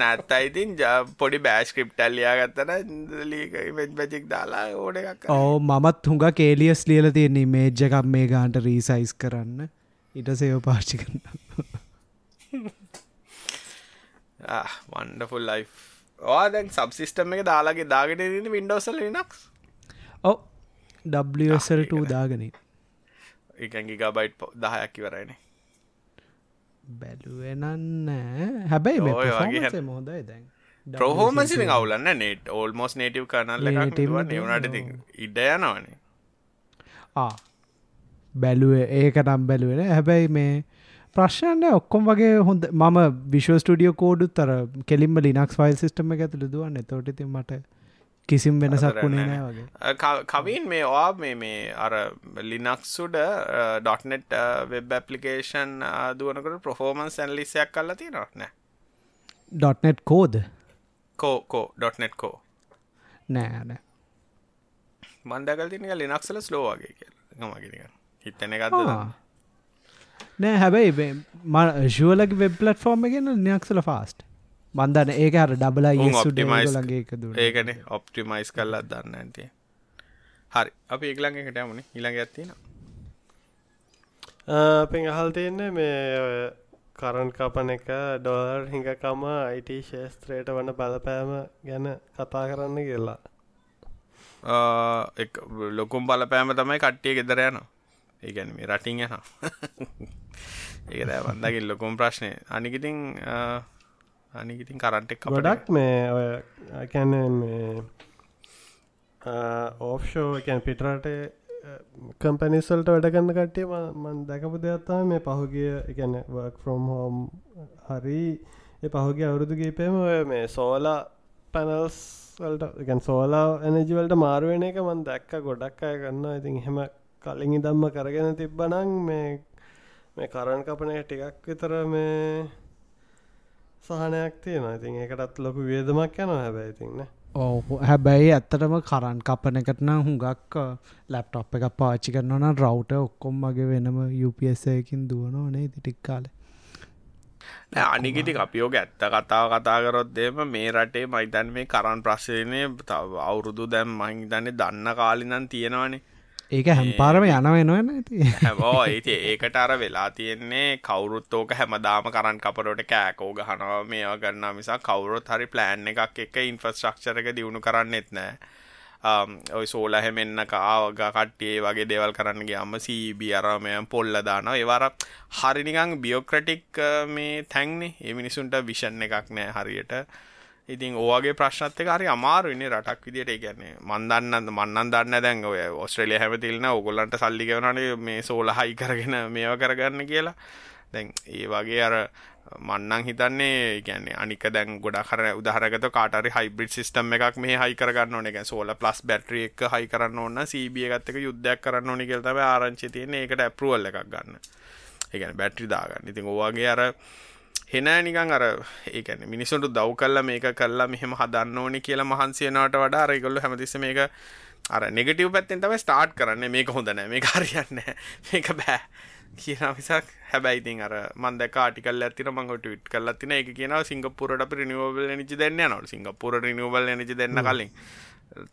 නැත් අයිතින් පොඩි බෑස්ක්‍රප්ටල්ලියා ගත්තන ලීක වෙජ් මැජික් දාලා ඕඩ එකක් ඕ මමත් හුඟ කේලියස් ලියල තියෙන්නේ මේජ් එකක් මේ ගාන්ට රීසයිස් කරන්න. ඉට සයෝ පාර්චි කරන්න. වන්ඩෆුල් ලයි් ඕ දැන් සබ්සිිස්ටම එක දාලාගේ දාගෙන න්න වින්ඩෝසල් නක්ස් ඔව ඩස්ට දාගනින් එකන් ගිගබයිට් දහයක් ඉවරයිනේ. බැලුවනන්න හැබැයි වගේ මොහොදයි දැන්. ප්‍රහෝමසි අවුලන්න නෙට් ඕල්මෝස් නේටව් කනල්ල නට ඉඩ යනවනේ. බැලුව ඒක නම් බැලුවෙන හැබැයි මේ ප්‍රශ්නය ඔක්කොම් වගේ හොඳ මම විශ්ව ස්ටඩියෝ කෝඩු තර කෙලින්ම ලිනක්ස් ෆයිල් සිස්ටම ඇතුළ දුවන්න. තොටති මට කිසිම් වෙනසක් වුණේ නෑ වගේ. කවින් මේ ඔයා මේ මේ අර ලිනක්සුඩ ඩොට්නෙට් වෙබ් ඇපලිකේෂන් දුවනකට ප්‍රෆෝමන්ස් ඇන්ලිසයක් කල්ලා තියෙනවා නෑ ඩොට්නෙට් කෝද කෝකෝ ඩොට්නෙට් කෝ නෑන මන්දකල් තිනක ලිනක්සල ස්ලෝවාගේ කියල. මගිනික හිතන එකක්ද නෑ හැබැයි ශුවලක වෙබ් පලට්ෆෝර්ම ගෙන නියක්සල ෆාස්ට බන්ධන ඒක හර ඩබල ඔප්ටිමයිස්ලගේ ඒකන ඔප්ටිමයිස් කල්ලත් දන්න ඇතිය හරි අප ඒගලන් එකට යමුණ ඉළඟ ඇත්තින අපෙන් අහල් තියන්නේ මේ කරන් කපන එක ඩොලර් හිඟකම අයිට ශේස්ත්‍රයට වන බලපෑම ගැන කතා කරන්න කියලා. ලොකුම් බලපෑම තමයි කට්ටිය ගෙදර යනවා. ඒගැන මේ රටින් යන ඒක වන්දකින් ලොකුම් ප්‍රශ්නය අනිකිතින් අනිඉතින් කරන්ටෙක් ගොඩක් මේ ඔය කැන මේ ඕෆ්ෂෝ එකැන් පිටරට කම්පැනිස්සල්ට වැඩගන්න කට්ටිය මන් දැකපු දෙයක්ත්තා මේ පහුගිය එකැන වර්ක් ෆ්‍රොම් හෝම් හරි ඒ පහුගේ අවුරුදු ගීපේම ඔය මේ සෝලා පැනල්ස් වලට ගැන් සෝලා එනජිවලට මාරුවෙන එක මන් දැක්ක ගොඩක් අය ගන්න ඉතින් හෙම කලින් ඉදම්ම කරගෙන තිබ්බනං මේ මේ කරන් කපනය ටිකක් විතර මේ සහනයක් තියෙන ඉතින් ඒකටත් ලොකු වේදමක් යන හැබැයි ඉතින්න ඕ හැබැයි ඇත්තටම කරන් කපන එකටන හුඟක් ලැප්ටොප් එක පාච්චි කරනවන රවුට ඔක්කොම් මගේ වෙනම යුපසයකින් දුවනෝ නේ තිටික් කාල අනිගිටි අපියෝග ඇත්ත කතාව කතා කරොත්දේම මේ රටේ මයිතන් මේ කරන් ප්‍රශ්නය අවුරුදු දැම් මහිතන්නේ දන්න කාලිනන් තියෙනවානේ ඒක හැම්පාරම යනවෙනවන හැබෝ ඒති ඒකට අර වෙලා තියෙන්නේ කවුරුත් ඕක හැමදාම කරන් කපරට කෑකෝ ගහනවා මේවා ගන්න මිසා කවුරුත් හරි ප්ලෑන් එකක් එක ඉන්ෆස්ට්‍රක්ෂර එක දියුණු කරන්න එත්නෑ ඔයි සෝල හැමෙන්න්න කාවග කට්ටියේ වගේ දෙවල් කරන්නගේ අම්ම සීබි අරමය පොල්ල දාන ඒවර හරිනිකං බියෝක්‍රටික් මේ තැන්නේ. ඒ මිනිසුන්ට විෂන් එකක් නෑ හරියට ඉතින් ඕගේ ප්‍රශ්නත්ක හරි අමාරුනේ රටක් විදිට කියන්නේ මන්දන්න මන්නන් දන්න දැන් ඔය ඔස්ට්‍රලිය හැමතිල්න ඔගොල්ලන්ට සල්ලිගවනනේ මේ සෝල හයි කරගෙන මේව කරගන්න කියලා දැන් ඒ වගේ අර මන්නං හිතන්නේ ගැන්නේ අනික දැන් ගොඩා කර උදාහරගත කාටරි හයිබ්‍රිඩ් සිස්ටම් එකක් මේ හයි කරගන්න ඕන එක සෝල ප්ලස් බැට්‍රිය එක හයි කරන්න ඕන්න සීබිය එකත් එක යුද්ධයක් කරන්න ඕනි කියලා තමයි ආරංචි තියෙන්නේ ඒකට ඇප්‍රූවල් එකක් ගන්න. ඒ කියන්නේ බැටරි දාගන්න. ඉතින් ඔයගේ අර හෙන නිකන් අර ඒ කියන්නේ මිනිසුන්ට දව් කළා මේක කළා මෙහෙම හදන්න ඕනි කියලා මහන්සි වෙනවට වඩා අර ඒගොල්ලෝ හැමතිස්සෙම මේක අර නෙගටිව් පැත්තෙන් තමයි ස්ටාර්ට් කරන්නේ. මේක හොඳ නැහැ මේක හරියන්නේ නැහැ මේක බෑ කියන මිසක් හැබැයිතින් අර මන්ද කාටිකල් ඇතින මං ටවිට් කල්ලා තින එක කියන සිංගපුරට රිනිවබල් නිචි දෙන්න නව සිංගපුර රිනිවබල් නිචි දෙන්න කලින්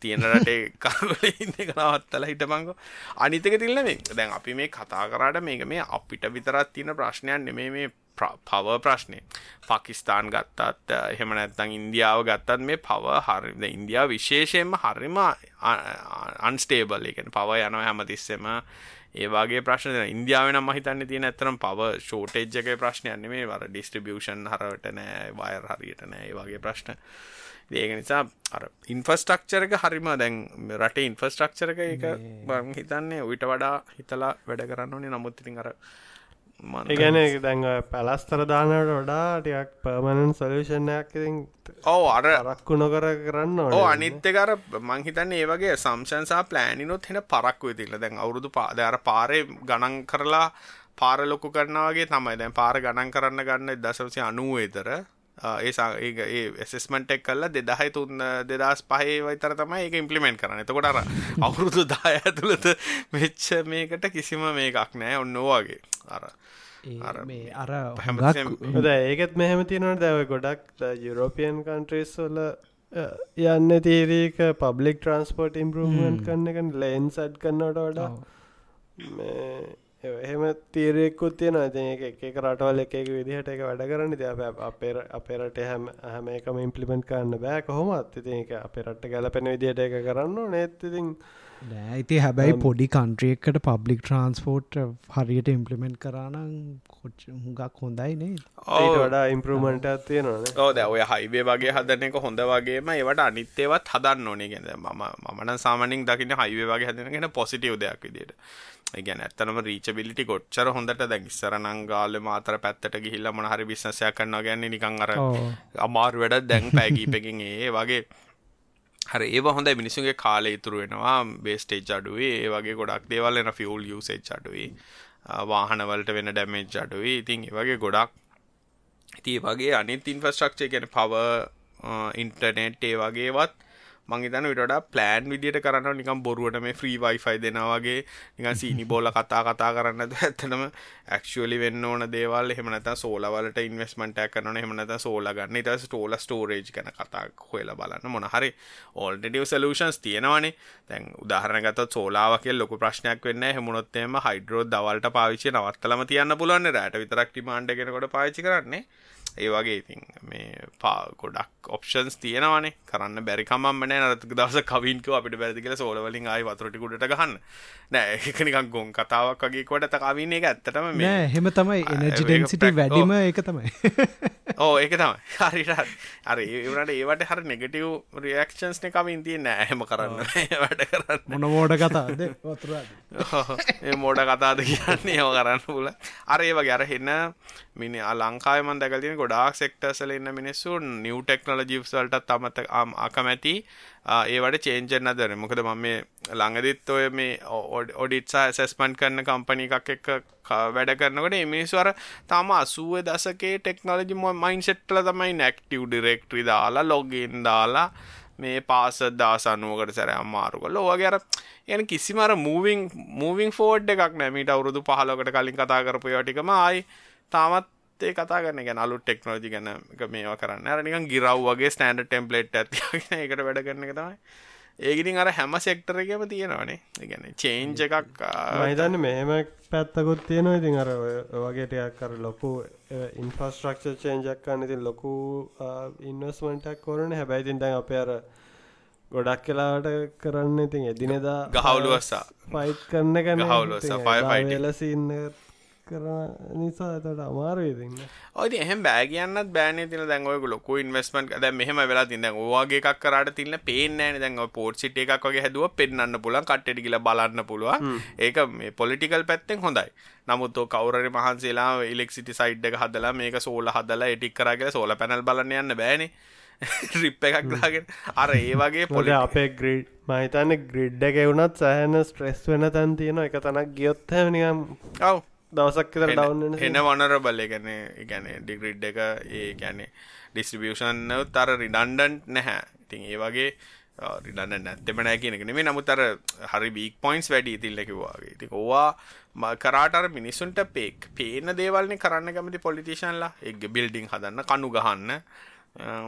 තියෙන රටේ කරල ඉන්න කනවත්තල හිට මංගෝ අනිතක තිල්ල මේ දැන් අපි මේ කතා කරාට මේක මේ අපිට විතරත් තියෙන ප්‍රශ්නයන් නෙමේ මේ පව ප්‍රශ්නය පකිස්තාන් ගත්තත් එහෙම නැත්තං ඉන්දියාව ගත්තත් මේ පව හරි ඉන්දියාව විශේෂයෙන්ම හරිම අන්ස්ටේබල් එකෙන් පව යනව හැමතිස්සෙම. ඒවාගේ ප්‍රශ්න ඉන්දියාව නම් හිතන්න තියෙන ඇතරම් පව ෂෝටේජ්ජක ප්‍රශ්නයන්න මේ වර ඩිස්ට්‍රිබියෂන් හරට නෑ වයර් හරියට නෑ. වගේ ප්‍රශ්න. ඒක නිසා අර ඉන්ෆස්ටක්චරක හරිම දැන් රට ඉන්ෆස්ටක්චරක එක බං හිතන්නේ ඔයිට වඩා හිතලා වැඩ කරන්න ඕනේ. නමුත් ඉතින් අර ඒගැන දැන් පැලස්තර දානට වඩා ටියක් පර්මණන් සොලූෂණයක් ඕ අර රක්කු නොකර කරන්න ඕ අනිත්‍යකර මංහිතන්න ඒ වගේ සම්ෂන්සා ප්ලෑනිනොත් හෙන පරක්ව තිල්ල දැන් අවුරුදු පාදර පාරය ගණන් කරලා පාර ලොකු කරනවාගේ තමයි. දැන් පාර ගණන් කරන්න ගන්න දසවසි අනුව එතර ඒ ඒ එසස්මට එක් කල්ල දෙදහයි තුන්න දෙදස් පහේ වයිතර තමයි ඒක ඉම්පලිමෙන්ට් කරන එතකොට අර අවුරුදු දාය ඇතුළත වෙච්ච මේකට කිසිම මේකක් නෑ ඔන්නෝවාගේ අර මේ අර හද ඒකත් මෙහෙම තියෙනට දැව ගොඩක් යුරෝපියන් කන්ට්‍රේස් වල යන්න තීරීක පබ්ලික් ට්‍රන්ස්පෝට් ඉම්පරමන්ට් කන්න එක ලෙන් සඩ් කන්නට වඩා එහෙම තීරෙකුත් තියෙන ඒක එක රටවල් එක විදිහට එක වැඩ කරන්න. ති අපේ අපේරට හැම හැම එකම ඉම්පලිමෙන්ට් කරන්න බෑ කොහොමත්. ඉති එක අපේරට ගැලපෙන විදිහට එක කරන්න නේත් ඉතින් නෑයිති හැබැයි පොඩි කන්ට්‍රියකට පබ්ලික් ට්‍රන්ස්පෝට් හරියට ඉම්පලිමෙන්ට් කරනම් කොච් හුඟක් හොඳයි නේ ඒට වඩා ඉම්පරමට තියෙනවා ඕද ඔය හයිවේ වගේ හදන එක හොඳ වගේම ඒවට අනිත්තේවත් හදන්න ඕනේ. ගැද ම මන සාමනින් දකින හයිවේ වගේ හදනගෙන පොසිටව් දෙයක් විදිට ගැන ඇත්තනම රීචබිලිටි කොච්චර හොඳට දැන් ඉස්සර නංගාල මාතර පැත්තට ගිහිල්ල මොනහරි බිස්සසයක් කරන්න ගැන්න නිකං අර අමාරු වැඩ දැන් පැගීපකින් ඒ වගේ. හර ඒ හොඳ මිනිසුගේ කාලය ඉතුරු වෙනවා. බේස්ටේජ් අඩුවේ ඒ වගේ ගොඩක් දේවල් එන ෆියල් යුසේච් අඩුවේ වාහනවලට වෙන ඩැමේජ් අඩුවේ ඉතින් ඒ වගේ ගොඩක්. ඉති වගේ අනිත් ඉන්ෆස්ට්‍රක්ෂය ගැන පව ඉන්ටර්නෙට් ඒ වගේවත් මංහිතන විට ප්ලෑන් විදිට කරන්න නිකම් බොරුවට මේ ෆ්‍රී වයිෆයි දෙනවාගේ නිකන් සීනි බෝල කතා කතා කරන්න ඇත්තනම ඇක්ෂලි වෙන්න ඕන දේවල්. එහමනත සෝලවලට ඉන්වස්මට කරන එහමනත සෝල ගන්න. ඉට ස්ටෝල ස්ටෝරේජ් කන කතා හොල බලන්න. මොනහරි ඕල්ඩඩිය සලූෂන්ස් තියෙනවනේ. තැන් උදාහරනගත සෝලාවක ලොක ප්‍රශ්නයක් වෙන්න හෙමුණොත්තේම හයිඩරෝ දවල්ට පාවිච්චි නවත්තලම තියන්න පුළුවන් රෑට විතරක් ටිමාන්ඩගෙනකොට පාචි කරන්නේ. ඒ වගේ ඉතින් මේ පා ගොඩක් ඔප්ෂන්ස් තියෙනවනේ. කරන්න බැරිකමම්මන නරතක දවස කවින්ක අපිට බැරදි කියල සෝලවලින් ආයි වතුරටිකුට ගහන්න. නෑ එකනිකක් ගොන් කතාවක් වගේ කොට කවින එක ඇත්තටම මේ හෙම තමයි එනජිටන්සිට වැඩිම එක තමයි ඕ ඒක තමයි. හරිට අර ඒවනට ඒවට හර නෙගටව් රියක්ෂන්ස් කමින් තිය නෑහෙම කරන්න වැඩ කරන්න. මොන මෝඩ කතාද? ඒ මෝඩ කතාද කියන්නේ ඒව කරන්න පුල අර ඒ වගේ අර හෙන්න මිනි ලංකායමන් දැකතින ගොඩාක් සෙක්ටර්සල ඉන්න මිනිස්සු නිව් ටෙක්නොලජිස් වලට තමත අකමැති ඒවට චේන්ජෙන් අදර මොකද මම මේ ළඟදිත් ඔය මේ ඔඩිට්සා සෙස්මන්් කරන කම්පනි එකක් එක්ක වැඩ කරනකට මිනිස්වර තම අසුව දසකේ ටෙක්නෝලජි මයින් සෙට්ල තමයි නැක්ටව් ඩිරෙක්ට්‍රි දාලා ලොගින් දාලා මේ පාස දාසනුවකට සැර අමාරු කල ඕගේර යන කිසිමර මූවිං මූවිං ෆෝඩ් එකක් නෑමීට අවුරුදු පහලකට කලින් කතා කරපු ටිකම ආයි තාමත් ඒ කතා කරන ගැන අලු ටෙක්නෝජි ගැන එක මේවා කරන්න. අරනිකන් ගිරව් වගේ ස්ටන්ඩ ටෙම්පලේට් ඇතිගෙන එකට වැඩ කරන එක තමයි. ඒගිනින් අර හැම සෙක්ටර එකම තියෙනවානේ. ගැන චේන්ජ එකක් මහිතන්න මෙහෙම පැත්තකුත් තියෙනවා. ඉතින් අර වගේටයක් කර ලොකු ඉන්ෆස්ට්‍රක්ෂ චේන්ජක් කන්න ඉතින් ලොකු ඉන්වස්මටක් කොරන හැබැයිතින් දැන් අප අර ගොඩක් කලාට කරන්න ඉතින් එදිනෙදා ගහවුලුවස්සා. පයිට් කරන්න කන්න ගහවුලුවසා පය පයිට ලසින්න කර නිසා තට අමාරුවේදන්න ඔද එහම බෑ කියන්නත් බෑන. තින දැන්ගොක ලොකු ඉන්වස්මට දැ මෙහම වෙලා තින්න ඕවාගේ එකක් කරට තින්න පේනෑන දැන් පෝට් සිට එකක් වගේ හැදුව පෙන්න්න පුලන් කට්ටට කියල බලන්න පුළුවන්. ඒක මේ පොලිටිකල් පැත්තෙන් හොඳයි. නමුත් කවර මහන්සේලා ඉලෙක්සිටි සයිඩ් එක හදලා මේක සෝල හදලා එටික් කරගේ සෝල පැනල් බලන්න යන්න බෑනේ. රිප් එකක් දාගෙන. අර ඒ වගේ පොල අපේ ග්‍රීඩ් මහිතන්න ග්‍රිඩ්ඩ ගෙවුනත් සෑහන ස්ට්‍රෙස් වෙන තැන් තියෙන එක තනක් ගියොත් හැනිකම් ඔව් දවසක් විතර ඩවන්න එන වනරබල් ගැන ගැන ඩිග්‍රිඩ් එක ඒ ගැන ඩිස්ටිබියෂන් තර රිඩන්ඩන්ට් නැහැ. ඉතින් ඒ වගේ රිඩන්න නැත්තෙම නෑ කියන නෙමේ නමුතර හරි බීක් පොයින්ස් වැඩි තිල්ලකිවාගේ ති ඕවා කරාටර මිනිසුන්ට පේක් පේන දේවල්න කරන්න කැමති පොලිටිෂන්ලා එක් බිල්ඩිං හදන්න කනු ගහන්න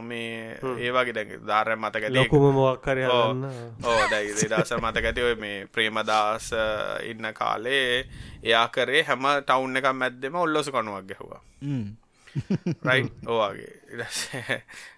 මේ ඒවාගේ දැ ධාර මතක ලොකුම මොක්කර ඕ දැයි දස මතක ඇති ඔය මේ ප්‍රේමදාස ඉන්න කාලේ එයා කරේ හැම ටවුන් එකක් මැද්දෙම ඔල්ලොසු කනුවක් ගැහවා රයි් ඕවාගේ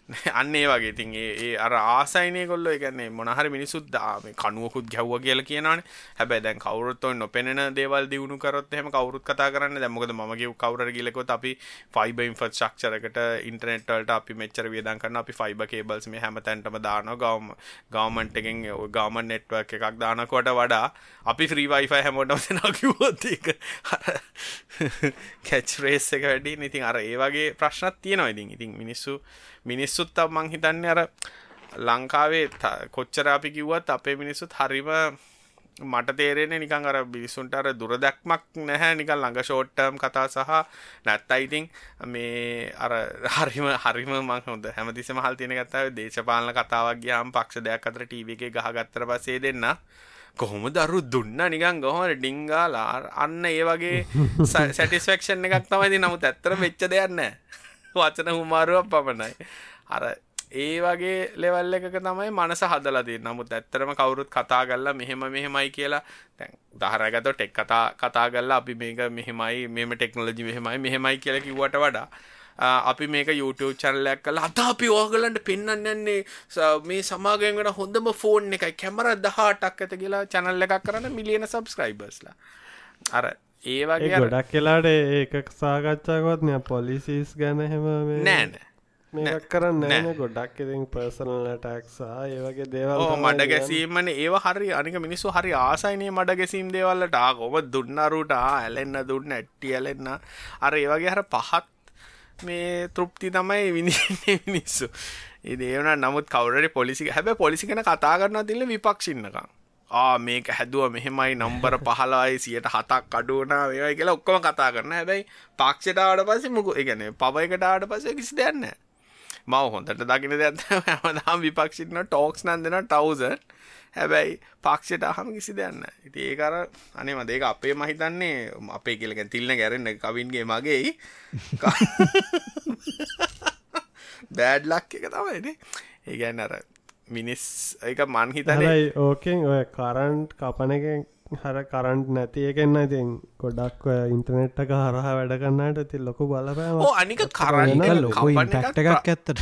අන්න ඒ වගේ. තින් ඒ අර ආසයිනය කොල්ල එකන්නේ මොනහරි මිනිසුත් දාම කනුවකුත් ගැව්ව කියල කියනවන. හැබැ දැන් කවරුත් නොපෙන දේවල් දියුණු කරොත් එහම කවරුත් කතා කරන්න. දැමකද මගේ කවර ගිලකොත් අපි ෆයිබ ඉන්ෆත් ශක්ෂරකට ඉන්ටනෙට්වලට අපි මෙච්චර වියදන් කරන්න අපි ෆයිබ කේබල්ස් මේ හැම තැන්ටම දාන ගවම ගවමන්ටගෙන් ගාම නෙට්වක් එකක් දානකොට වඩා අපි ්‍රීවයිෆයි හැමෝටම දෙනකිවොත් එක කැච් රේස් එක වැඩි ඉතින් අර ඒ වගේ ප්‍රශ්නත් තියෙනවා ඉතින්. ඉතින් මිනිස්සු මිනිස්සුත් මං හිතන්නේ අර ලංකාවේ කොච්චර අපි කිව්වත් අපේ මිනිස්සුත් හරිම මට තේරෙන නිකන් අර බිරිසුන්ට අර දුර දැක්මක් නැහැ. නිකන් ළඟ ෂෝට්ටර්ම් කතා සහ නැත්තයි ඉතින් මේ අර හරිම හරිම මං හොඳ හැමතිස්සෙම හල් තියෙන කතාවේ දේශපාලන කතාවක් ගියාම පක්ෂ දෙයක් අතර ටීවී එකේ ගහගත්තට පස්සේ දෙන්න. කොහොම දරු දුන්න නිකන් ගොහොම ඩිංගාලා? අන්න ඒ වගේ සැටිස්ෆැක්ෂන් එකක් තමයි ඉතින් නමුත් ඇත්තට වෙච්ච දෙයක් නැහැ වචන හුමාරුවක් පමණයි. අර ඒ වගේ ලෙවල් එකක තමයි මනස හදලා තියෙන්නේ. නමුත් ඇත්තටම කවුරුත් කතා කරලා මෙහෙම මෙහෙමයි කියලා දැන් උදාහරණයකට ටෙක් කතා කතා කරලා අපි මේක මෙහෙමයි මෙහෙම ටෙක්නොලොජි මෙහෙමයි මෙහෙමයි කියලා කිව්වට වඩා අපි මේක YouTube channel එකක් කරලා අද අපි ඔයගලන්ට පෙන්වන්න යන්නේ මේ සමාගයෙන් වෙන හොඳම ෆෝන් එකයි. කැමරා 18ක් ඇත කියලා channel එකක් කරන්න මිලියන subscribersලා අර ඒ වගේ ගොඩක් කියලාට ඒක සාකච්ඡාකොත් නය පොලිසිස් ගැන හෙම නෑන මේක් කරන්න නෑන ගොඩක් ඉතින් පර්සනල් ටක්සා ඒවගේ දේවල් මඩ ගැසීමන. ඒ හරි අනික මිනිස්සු හරි ආසයිනය මඩ ගැසීම් දේවල්ලට. කොම දුන්නරුට ඇලෙන්න දුන්න ඇට්ටි ඇලෙන්න. අර ඒවගේ හර පහත් මේ තෘප්ති තමයි විනින්නේ මිනිස්සු. ඒදේවන නමුත් කවරට පොලිසි හැබ පොලිසි කන කතා කරන්න තිල්ල විපක්ෂින්නකම් ආ මේක හැදුව මෙහෙමයි නම්බර පහලයි සියට හතක් අඩුවනා ඒවයි කියලා ඔක්කොම කතා කරන හැබැයි පක්ෂටාවට පස්සේ මුකු එකන පවයකටාට පස්සේ කිසි දෙන්න මව හොඳට දකින දෙයක් හැමදාම් විපක්ෂිටන ටෝක්ස් නන් දෙෙන ටවසර් හැබැයි පක්ෂට හම කිසි දෙන්න ඉති ඒකර අනේම දෙක අපේ මහිතන්නේ අපේ කියලක තිල්න ගැරෙන්න කවින්ගේ මගේ බෑඩ්ලක් එක තමයිනේ ඒගැන්න අර මිනිස් එක මන් හිතනයි ඕකෙන් ඔය කරන්ට් කපන එක හර කරන්ට් නැති එකෙන්න්න ඉතින් ගොඩක් ඉන්ටනෙට් එක හරහා වැඩ කන්නට ති ලොකු බලපෑම අනික කරන්න එකක් ඇත්තට.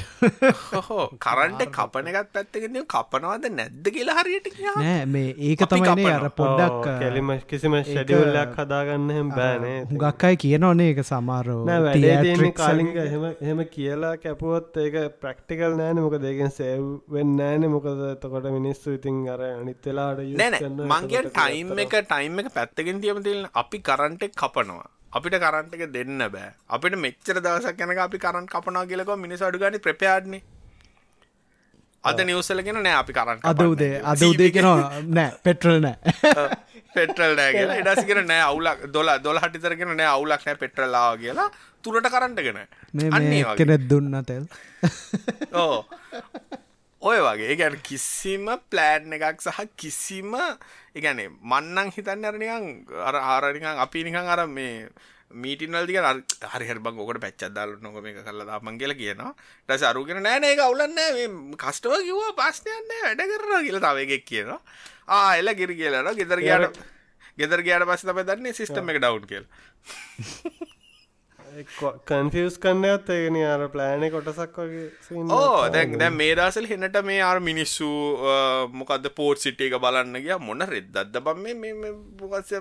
හෝ කරන්ට කපන එකත් පැත්තගෙන කපනවාද නැද්ද කියලා හරියට නෑ මේ ඒක තමයිනේ අර පොඩ්ඩක් කෙලිම කිසිම ෂඩිවල්ලයක් හදාගන්න හෙම බෑනේ ගක්කයි කියනවනේ ඒක සමාරෝ කාලිග එහෙම එහෙම කියලා කැපුවොත් ඒක ප්‍රක්ටිකල් නෑන මොක දෙකෙන් සේව් වෙන්න ෑන මොකද තකොට මිනිස්සු ඉතින් අර අනිත්වෙලාට නෑ මංගේ ටයිම් එක ටයිම් එක පැත්තකින් තියම තිල්න අපි කරන්ටෙක් කපනවා. අපිට කරන්ට එක දෙන්න බෑ. අපිට මෙච්චර දවසක් යනක අපි කරන් කපනා කියලක මිනිස් අඩු ගනි ප්‍රපයාඩ්න අද නිවසලගෙන නෑ අපි කරන්න අද උදේ අද උදේ කෙනවා නෑ පෙට්‍රල් නෑ. පෙට්‍රල් නෑ කියලා. ඉඩසිකර නෑ අවුලක් දොල දොල හටිතරගෙන නෑ අවුලක් නෑ පෙට්‍රල්ලාව කියලා. තුරට කරන්ටගෙන මේ කෙනෙත් දුන්න තෙල්. ඕ ඔය වගේ. ගැන කිසිම ප්ලෑන් එකක් සහ කිසිම එකනේ මන්නං හිතන්න අරනිකං අර ආරනිකං අපි නිකං අර මේ මීටිනල් දික හරි බං ොකට පැච්චදල් නොක මේ කල්ලා දාමන් කියල කියනවා. ටස අරුගෙන නෑන එක අවුලන්න කස්ටව කිව්වා පස්්නයන්න වැඩ කරන කියල තවගෙක් කියනවා. ආ එල ගිරි කියලන ගෙදර ගයාට ගෙදර ගයාට පස්ස තම දන්නේ සිිස්ටම එක ඩවන්් කියල් කන්ෆියස් කන්නයත් ඒගෙන අර ප්ලෑන කොටසක් වගේ ඕ දැන්. දැන් මේ දවස්වල හෙනට මේ අර මිනිස්සු අ, මොකද්ද පෝට් සිටි එක බලන්න ගියා මොන රෙද්දක්ද බම් මේ මේ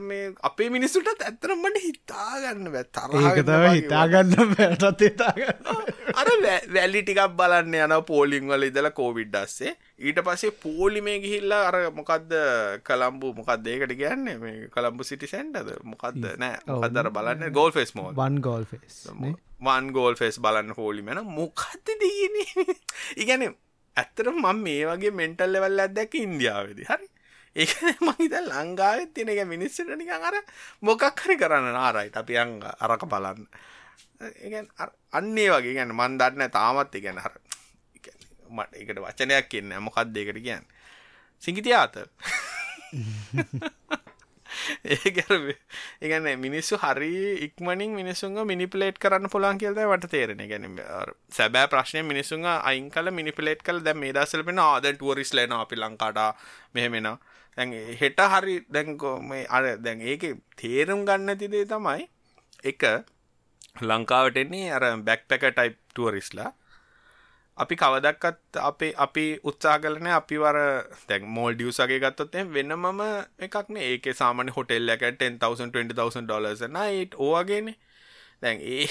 මේ අපේ මිනිස්සුන්ටත් ඇත්තටම මට හිතා ගන්න බෑ තරහ ඒක වෙන්න තව වගේ හිතාගන්න පැටත් හිතාගන්න අර වැලි ටිකක් බලන්න යන පෝලිං වල ඉදලා කෝවිඩ් අස්සේ ඊට පස්සේ පෝලිමේ ගිහිල්ලා අර මොකක්ද කළම්බු මොකක්ද ඒකට කියන්නේ? මේ කළම්බු සිටි සෙන්ටර්ද මොකක්ද නෑ. මොකක්ද අර බලන්න? ගෝල් ෆෙස් මෝල් වන් ගෝල් ෆෙස් වන් ගෝල් ෆෙස් බලන්න පෝලිමෙන මොකක්ද දීන ඉගැන ඇත්තට මම මේ වගේ මෙන්ටල් ලෙවල් ඇදැක ඉන්දියාවද. හරි. ඒක මහිත ලංඟාවත් තියෙන එක මිනිස්සට නිකන් අර මොකක් හරි කරන්න නාරයිට අපි අංග අරක බලන්න. ඒ අන්නේ වගේ. ගැන මන් දන්න තාමත්. ඉගැන හර මට එකට වචනයක් කියන්න මොකක්ද දෙකට කියන්න? සිංගිතියාත ඒකර ඒගැන මිනිස්සු හරි ඉක්මනින් මිනිසුන් මිනිපලේට් කරන්න පුළන් කියල්ද වට තේරෙන ගැන සැබෑ ප්‍රශ්නය මිනිසුන් අයින් කල මිනිපලේට් කල දැ මේ දසල පෙන ආද ටුවරිස් ලන අපි ලංකාට මෙහෙමෙන දැන් හෙට හරි දැන්කෝ මේ අර දැන් ඒක තේරුම් ගන්න තිදේ තමයි එක ලංකාවටෙන්නේ අර බැක් පැක ටයිප් ටුවරිස්ලා අපි කවදක්කත් අපේ අපි උත්සා කලන අපි වර තැන් මෝල් ඩියසගේ ගත්තොත් වෙනමම එකක්න ඒක සාමන හොටෙල් එක 10,000 ඩොලර්ස නයිට. ඕවගේන දැන් ඒ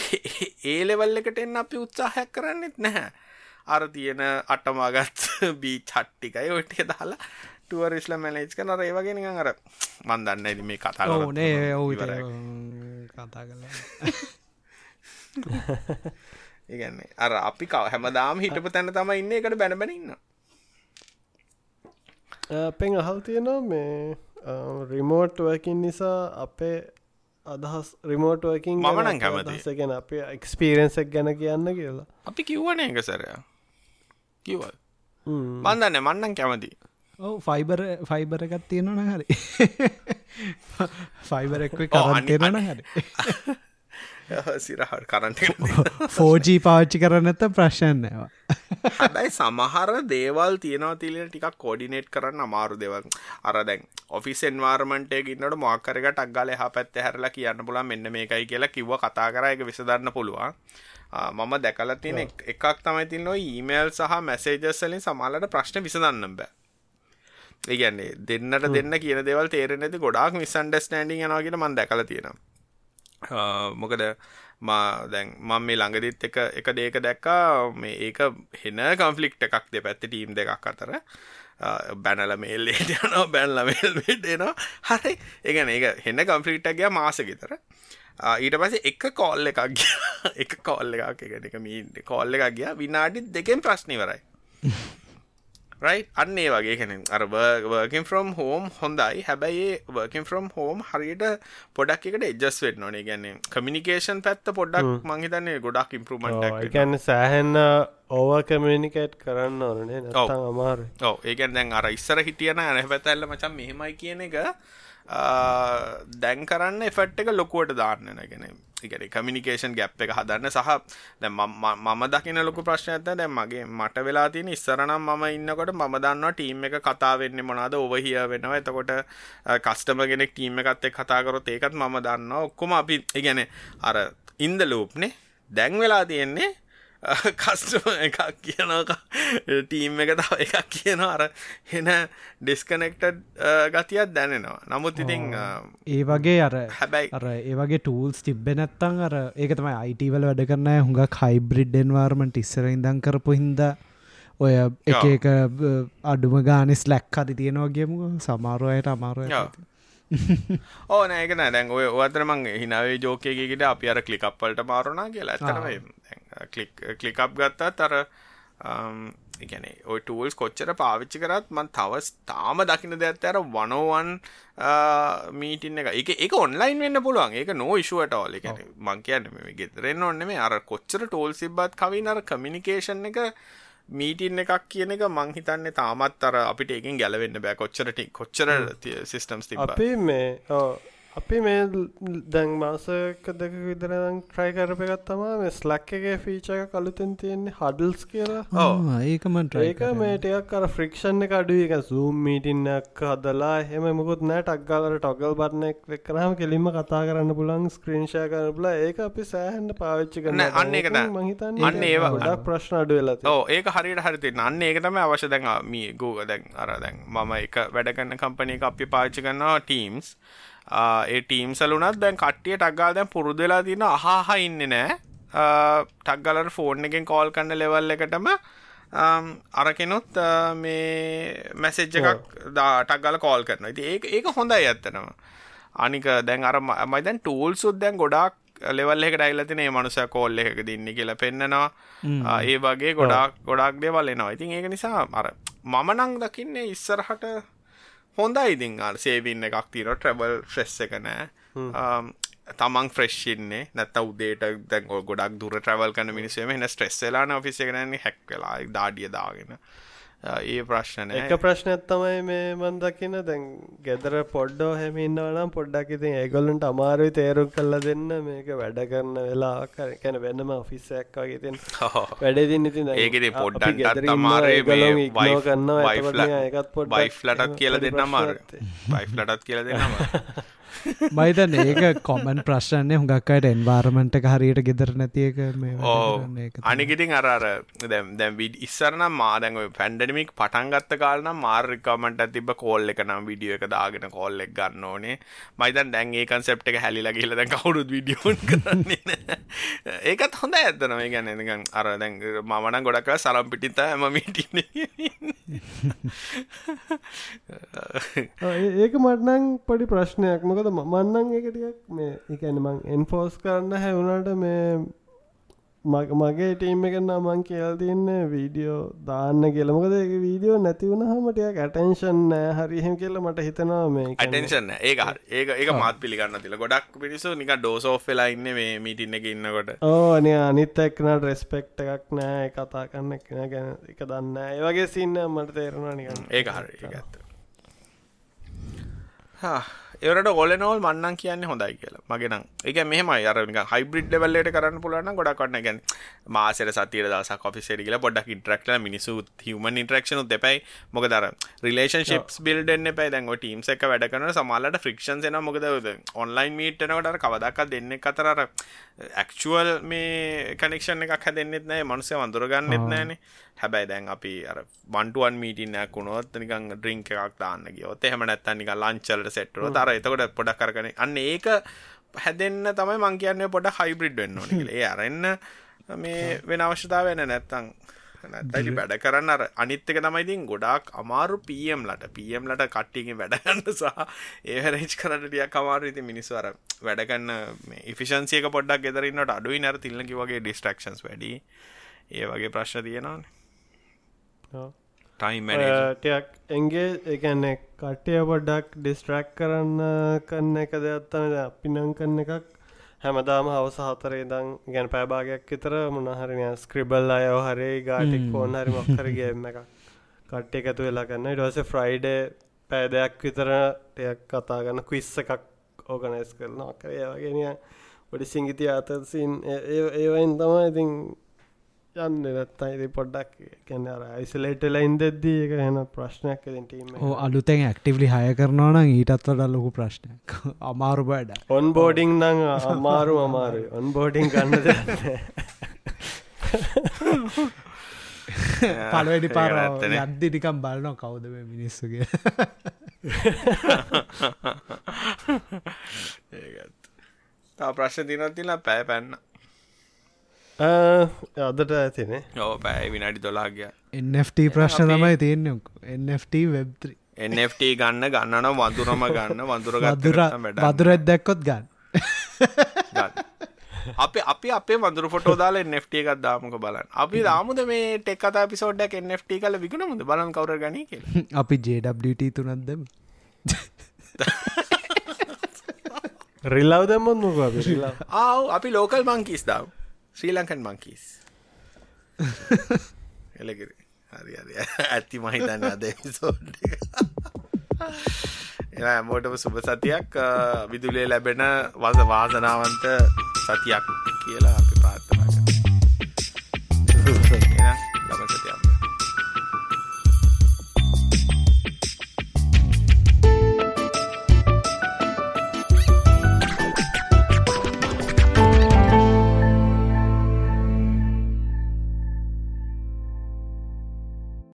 ඒ ලෙවල් එකට එන්න අපි උත්සාහයක් කරන්නෙත් නැහැ. අර තියෙන අටමාගත් බී චට්ටිකයි ඔටිය දාලා ටුවරිස්ල මැනේජ් කන ඒවගෙන නිකන් අර මන්දන්න ඇති මේ කතා ඕනේ ඉවරයි. කතා කලා ඒගන්නේ අර අපි කව හැමදාම හිටපු තැන තම ඉන්න. එකට බැනබැන ඉන්න අපෙන් අහල් තියෙනවා මේ රිමෝට් වකින් නිසා අපේ අදහස් රිමෝට් වකින් මම නම් කැමතියි. ගැන අප එක්ස්පීරෙන්සක් ගැන කියන්න කියලා. අපි කිව්වන එක සැරය කිවල් හ්ම්. මන්දන්න මන්නන් කැමති ඔව ෆයිබර් ෆයිබර එකත් තියෙනවන හරි. ෆයිබර එක්ව ඔව්, කරන්න හරි සිරහට කරන්ට ෆෝජී පාච්චි කරන්නත ප්‍රශ්නයවා හැබැයි සමහර දේවල් තියෙනවා තිලෙන ටිකක් කෝඩිනේට් කරන්න අමාරු දෙවල්. අර දැන් ඔෆිස් එන්වාර්මට ඉන්නට මොක්කරක ටක්ගල එහ පැත්ත හැරලා කියන්න පුලා මෙන්න මේකයි කියලා කිව්ව කතා කර එක විසදන්න පුළුවන්. මම දැකල තියෙන එක- එකක් තමයි තින්න ඊමේල් සහ මැසේජස්සලින් සමාලට ප්‍රශ්න විසඳන්න බෑ. ඒගැන්නේ දෙන්නට දෙන්න කියන දෙවල් තේරෙන ඇති ගොඩක් මිසන්ඩස්ටන්ඩිං යනවාගෙන මන් දැකල තියෙනවා මොකද මා දැන් මම මේ ළඟදිත් එක එක දේක දැක්කා. මේ ඒක හෙන කම්ෆලික්් එකක් දෙ පැත්ත ටීම් දෙකක් අතර. බැනල මේල්ලේට යනවා බැන්ල මේල්ට එනවා. හරි. ඒගන ඒක හෙන්න කම්ෆලික්ටක්ගයා මාසගෙතර ඊට පස්සේ එක කෝල්ල එකක් ගියා. එක කෝල්ල එකක් එකට එක මී කෝල්ල එකක් ගියා. විනාඩි දෙකෙන් ප්‍රශ්නිවරයි රයි අන්නේ වගේ කෙන අර වර්කින් ෆ්‍රම් හෝම් හොඳයි. හැබැයි වර්කින් ෆ්‍රම් හෝම් හරියට පොඩක් එකට එජස් වෙන්න නොනේ ගැන්නේ කමිනිකේෂන් පැත්ත පොඩ්ඩක් මංහිතන්නේ ගොඩක් ඉම්පරමට ඒකන්න සෑහෙන්න ඕව කමිනිකේට් කරන්න ඕනේ අමාරු ඔව. ඒකන් දැන් අර ඉස්සර හිටියන ඇන පැතැල්ල මචන් මෙහෙමයි කියන එක දැන් කරන්න එෆට් එක ලොකුවට දාන්න නැගෙන ඉගැන කමිනිකේෂන් ගැප් එක හදන්න සහ දැන් මම මම දකින ලොකු ප්‍රශ්නයත දැන් මගේ මට වෙලා තියෙන ඉස්සරනම් මම ඉන්නකොට මම දන්නවා ටීම් එක කතා වෙන්නේ මොනවාද ඔවහිය වෙනවා. එතකොට කස්ටම කෙනෙක් ටීම් එකත් එක් කතාකරොත් ඒකත් මම දන්නවා. ඔක්කොම අපි ඉගැන අර ඉන්ද ලූප්නේ දැන් වෙලා තියෙන්නේ කස්ටම එකක් කියනවා ටීම් එක තව එකක් කියනවා. අර හෙන ඩිස්කනෙක්ටඩ් ගතියක් දැනෙනවා. නමුත් ඉතින් අ, ඒ වගේ අර හැබැයි අර ඒවගේ ටූල්ස් තිබ්බෙ නැත්තං අර ඒක තමයි අයිටවල වැඩ කරන්න හුඟක් හයිබ්‍රිඩ් එන්වාර්මට ඉස්සර ඉදං කරපු හින්ද ඔය එක එක අඩුම ගානෙස් ලැක් හරි තියෙනවාගේමු සමාරුවයට අමාරුව ඔව්. ඕ නෑක දැන් ඔය ඔතර මං හිනාවේ ජෝකයකට අපි අර කලිකප්වලට මාරුණා කියලා. ඇතනම කලිකප් ගත්තත් අර එකන ඔය ටූල්ස් කොච්චර පාවිච්චි කරත් මන් තවස් තාම දකින දෙත් අර වනෝවන් මීටින් එක. එක එක ඔන්ලයින් වෙන්න පුළුවන්. ඒක නෝ ඉශුවට ඕල එකන මං කියන්න මේ ගෙතරෙන් ඔන්න මේ අර කොච්චර ටෝල් සිබ්බත් කවින් අර කමිනිකේෂන් එක මීටින් එකක් කියන එක මං හිතන්නේ තාමත් අර අපිට ඒකින් ගැලවෙන්න බෑ. කොච්චරට කොච්චර සිිස්ටම්ස් තිබ අපි මේ අපි මේ දැන් මාසක දෙක විදරදන් ට්‍රයි කරපයගත් තමා මේ ස්ලක්කගේ ෆීච එක කළුතෙන් තියෙන්නේ හඩල්ස් කියලා. ඒකම ඒක මේටයක් කර ෆ්‍රික්ෂණ එක අඩුව එක සූම් මීටින්නක් හදලා හෙම මුකුත් නෑ ටක්ගලට ටොගල් බරණයක් කරම කෙලින්ම කතා කරන්න පුලන් ස්ක්‍රීන්ෂය කරන පුල ඒක අපි සෑහන්ට පාවිච්චි කරන අන්න ඒකට මහිතන්න අන්න ඒවා. ගොඩක් ප්‍රශ්න අඩු වෙලා ඒක හරියට හරිති අන්න ඒක තම අවශ්‍ය. දැන් මේ ගූග දැන් අර දැන් මම එක වැඩගන්න කම්පනය අපි පාච්චි කරන්නවා ටීම්ස් ඒ ටීම් සලුනත් දැන් කට්ටිය ටක්ගා දැන් පුරුදුලා තින අහහ ඉන්න නෑ. ටක්ගලට ෆෝන් එකෙන් කෝල් කන්න ලෙවල් එකටම අරකෙනුත් මේ මැසෙජ් එකක් ටක්ගල කෝල් කරන ඉති ඒ ඒක හොඳයි ඇත්තනවා අනික දැන් අර මයිදැන් ටූල් සුත් දැන් ගොඩක් ලෙවල් එකට ඇල්ලතින ඒ මනුස කෝල්ල එක දින්න කියලා පෙන්න්නනවා ඒ වගේ ගොඩක් ගොඩක් දේවල් එනවා. ඉතින් ඒක නිසා අර මම නං දකින්නේ ඉස්සරහට හොඳයි ඉතින් අර සේවින්න එකක් තින ට්‍රබල් ෆ්‍රෙස් එක නෑ. තමන් ෆ්‍රෙශ්න්නේ නැත උදේට දැන් ගොඩක් දුර ට්‍රවල් කන මිනිසේම එන ස්ට්‍රෙස්සලාන ඔෆිස එකනන්නේ හැක් වෙලා දාඩිය දාගෙන ඒ ප්‍රශ්න එක ප්‍රශ්නයක් තමයි මේ මන් දකින දැන් ගෙදර පොඩ්ඩෝ හැමින්නවනම් පොඩ්ඩක් ඉතින් ඒගොල්ලන්ට අමාරුයි තේරුම් කල්ල දෙන්න. මේක වැඩ කරන්න වෙලා කැන වෙන්නම ඔෆිස්සයක් වගේ තින් වැඩදින්න ඉතින් ඒකෙ පොඩ්ඩක් අමාරේ කරන්න ඒකත් පොඩ් බයිෆ්ලටත් කියල දෙන්න අමාර බයිෆ්ලටත් කියල දෙන්නම මයිතන් ඒක කොමන් ප්‍රශ්නය හුඟක්කට එන්වාර්මට හරියට ගෙදර නැතියක අනිගිටින් අරර දැම් දැම් විඩ ඉස්සරන මාදැන් පැන්ඩමික් පටන්ගත්ත කාලන මාර්රිකමට තිබ කෝල් එක නම් විඩියෝ එක දාගෙන කොල්ල එක් ගන්න ඕනේ. මයිතන් දැන් ඒ කන්සෙප්ට එක හැලිලා කියලද කවුරුත් විඩියෝන් කරන්නේ ඒකත් හොඳ ඇත්තනම ගැන අර දැන් මමන ගොඩක් සරම් පිටිත ඇම මිටින ඒක මටනං පොඩි ප්‍රශ්නයක්. මොකද මන්නන් එකටියක් මේ එකන මං එන්ෆෝස් කරන්න හැවුණට මේ මගේ ටීම් එකන්න මං කියල් තියන්නේ වීඩියෝ දාන්න කියලමකද ඒ වීඩියෝ නැතිවුණ හමටයක් ඇටන්ෂන් නෑ. හරිහෙම කියල මට හිතනවා මේ ඇටන්ෂන් ඒක ඒක ඒක මාත් පිළිගන්න තිල ගොඩක් පිරිසු නික ඩෝසෝ් වෙලා ඉන්න මේ මීටින්න එක ඉන්නකොට. ඕන අනිත් එක්නට රෙස්පෙක්් එකක් නෑ. කතා කරන්න එක්න ගැන එක දන්න ඒ වගේ සින්න මට තේරුණා නිකන්. ඒක හරි. ඇත්ත ඒවට ඔලනෝල් මන්නන් කියන්න හොඳයි කියලා. මගෙනම් එක මෙහම අරනික හයිබ්‍රිඩ් ලෙවල්ලට කරන්න පුලන ගොඩක් කන්න ගැන මාසර සතිර දස කොෆිසේඩ කියලා පොඩක් ඉන්ට්‍රක්ල මිනිසු හම ඉන්ට්‍රක්ෂන දෙපයි මොක දර රිලේෂන් ශිප්ස් බිල්ඩන්න පයි දැන් ටීම්ස එක වැඩ කරන සමාලට ෆ්‍රික්ෂන් එන මොකද ඔන්ලයින් මීට්නකට කවදක් දෙන්න කතරර ඇක්චුවල් මේ කනෙක්ෂන් එකක් හැදෙන්න්නෙත් නෑ. මනුසය වඳුරගන්නෙත් නෑනේ හැබැයි දැන් අපි අර වන්ටුවන් මීටිනයක් වුණොත් නිකන් ඩ්‍රින්ක් එකක් දාන්න ගියොත් එහෙම නැත්නම් නිකන් ලන්ච් වලට සෙට් වුණොත් අර එතකොට පොඩක් කරගෙන අන්න ඒක හැදෙන්න තමයි මං කියන්නේ පොඩක් හයිබ්‍රිඩ් වෙන්න ඕනේ කියලා. ඒ අරෙන්න මේ වෙන අවශ්‍යතාවය නැත්නම් නැත්තයි වැඩ කරන්න අර අනිත් එක තමයි ඉතින් ගොඩාක් අමාරු PM ලට PM ලට කට්ටියකින් වැඩ ගන්න සහ ඒ රේන්ජ් කරන්න ටිකක් අමාරු ඉතින් මිනිස්සු අර වැඩ කරන මේ ඉෆිෂන්සි එක පොඩ්ඩක් ගෙදර ඉන්නකොට අඩුයි නේද තිල්ලකි වගේ ඩිස්ට්‍රැක්ෂන්ස් වැඩි. ඒ වගේ ප්‍රශ්න තියෙනවානේ. ටයික් එන්ගේ එකන්න කට්ටය පොඩ්ඩක් ඩිස්ට්‍රක් කරන්න කන්න එක දෙයක්ත්තම අපිනං කන්න එකක් හැමදාම හවස හතරේ දං ගැන පැබාගයක් විතර මොනහරිනය ස්ක්‍රිබල් අයෝ හරේ ගාටික් ෆෝන් හරි මොක්කරගේම එක කට්ටය එකතු වෙලා කන්න ඩස ෆ්‍රයිඩේ පෑදයක් විතරටයක් කතා ගන්න ක්විස්ස එකක් ඕගනයිස් කරනවා. කරය වගෙනය පොඩි සිංගිති අතසින් ඒවයින් තමයි ඉතින් යන්න නැත්තා ඉති පොඩ්ඩක් කැන යිසලේටල ඉන්දද්දී එක හෙන ප්‍රශ්නයක් ටීම හෝ අලුතැන් ඇක්ටිවලි හය කරනවා නම් ඊටත් වඩ ලොකු ප්‍රශ්නයක්. අමාරු බඩ ඔන් බෝඩිං නං අමාරු අමාරු ඔන් බෝඩිං ගන්න පලවැඩි පාර අද්දි ටිකම් බලනවා කවුද මේ මිනිස්සුගේ ඒත් ප්‍රශ්න තිනත් තිලා පෑ පැන්න අදට ඇතිනේ ඕ පැයි විනාඩි දොලාගය එන්ට ප්‍රශ්න තමයි තියෙන්නේ එන්ට වෙබ්ත්‍රී එන්ට ගන්න ගන්නන වඳුරම ගන්න වඳුර වදුර වදුරත් දැක්කොත් ගන්න අප අපි අපේ වඳුර ෆොටෝ දාල නෙට් එකක් දාමක බලන්න අපි දාමුද මේ ටෙක් කතා පිසෝඩ්ඩක් නෙට් කල විකුණ මුද බලන් කවර ගන කිය අපි ජඩට තුනත්දම රිල්ලාව දැම්මත් මොක ආව අපි ලෝකල් මංකිස් දාව ශ්‍රී ලංකන් මංකිස් එලකිර හරි හරි ඇත්ති මහිතන්න අද සෝඩ් එ ඇමෝටම සුභ සතියක්. විදුලේ ලැබෙන වස වාසනාවන්ත සතියක් කියලා අපි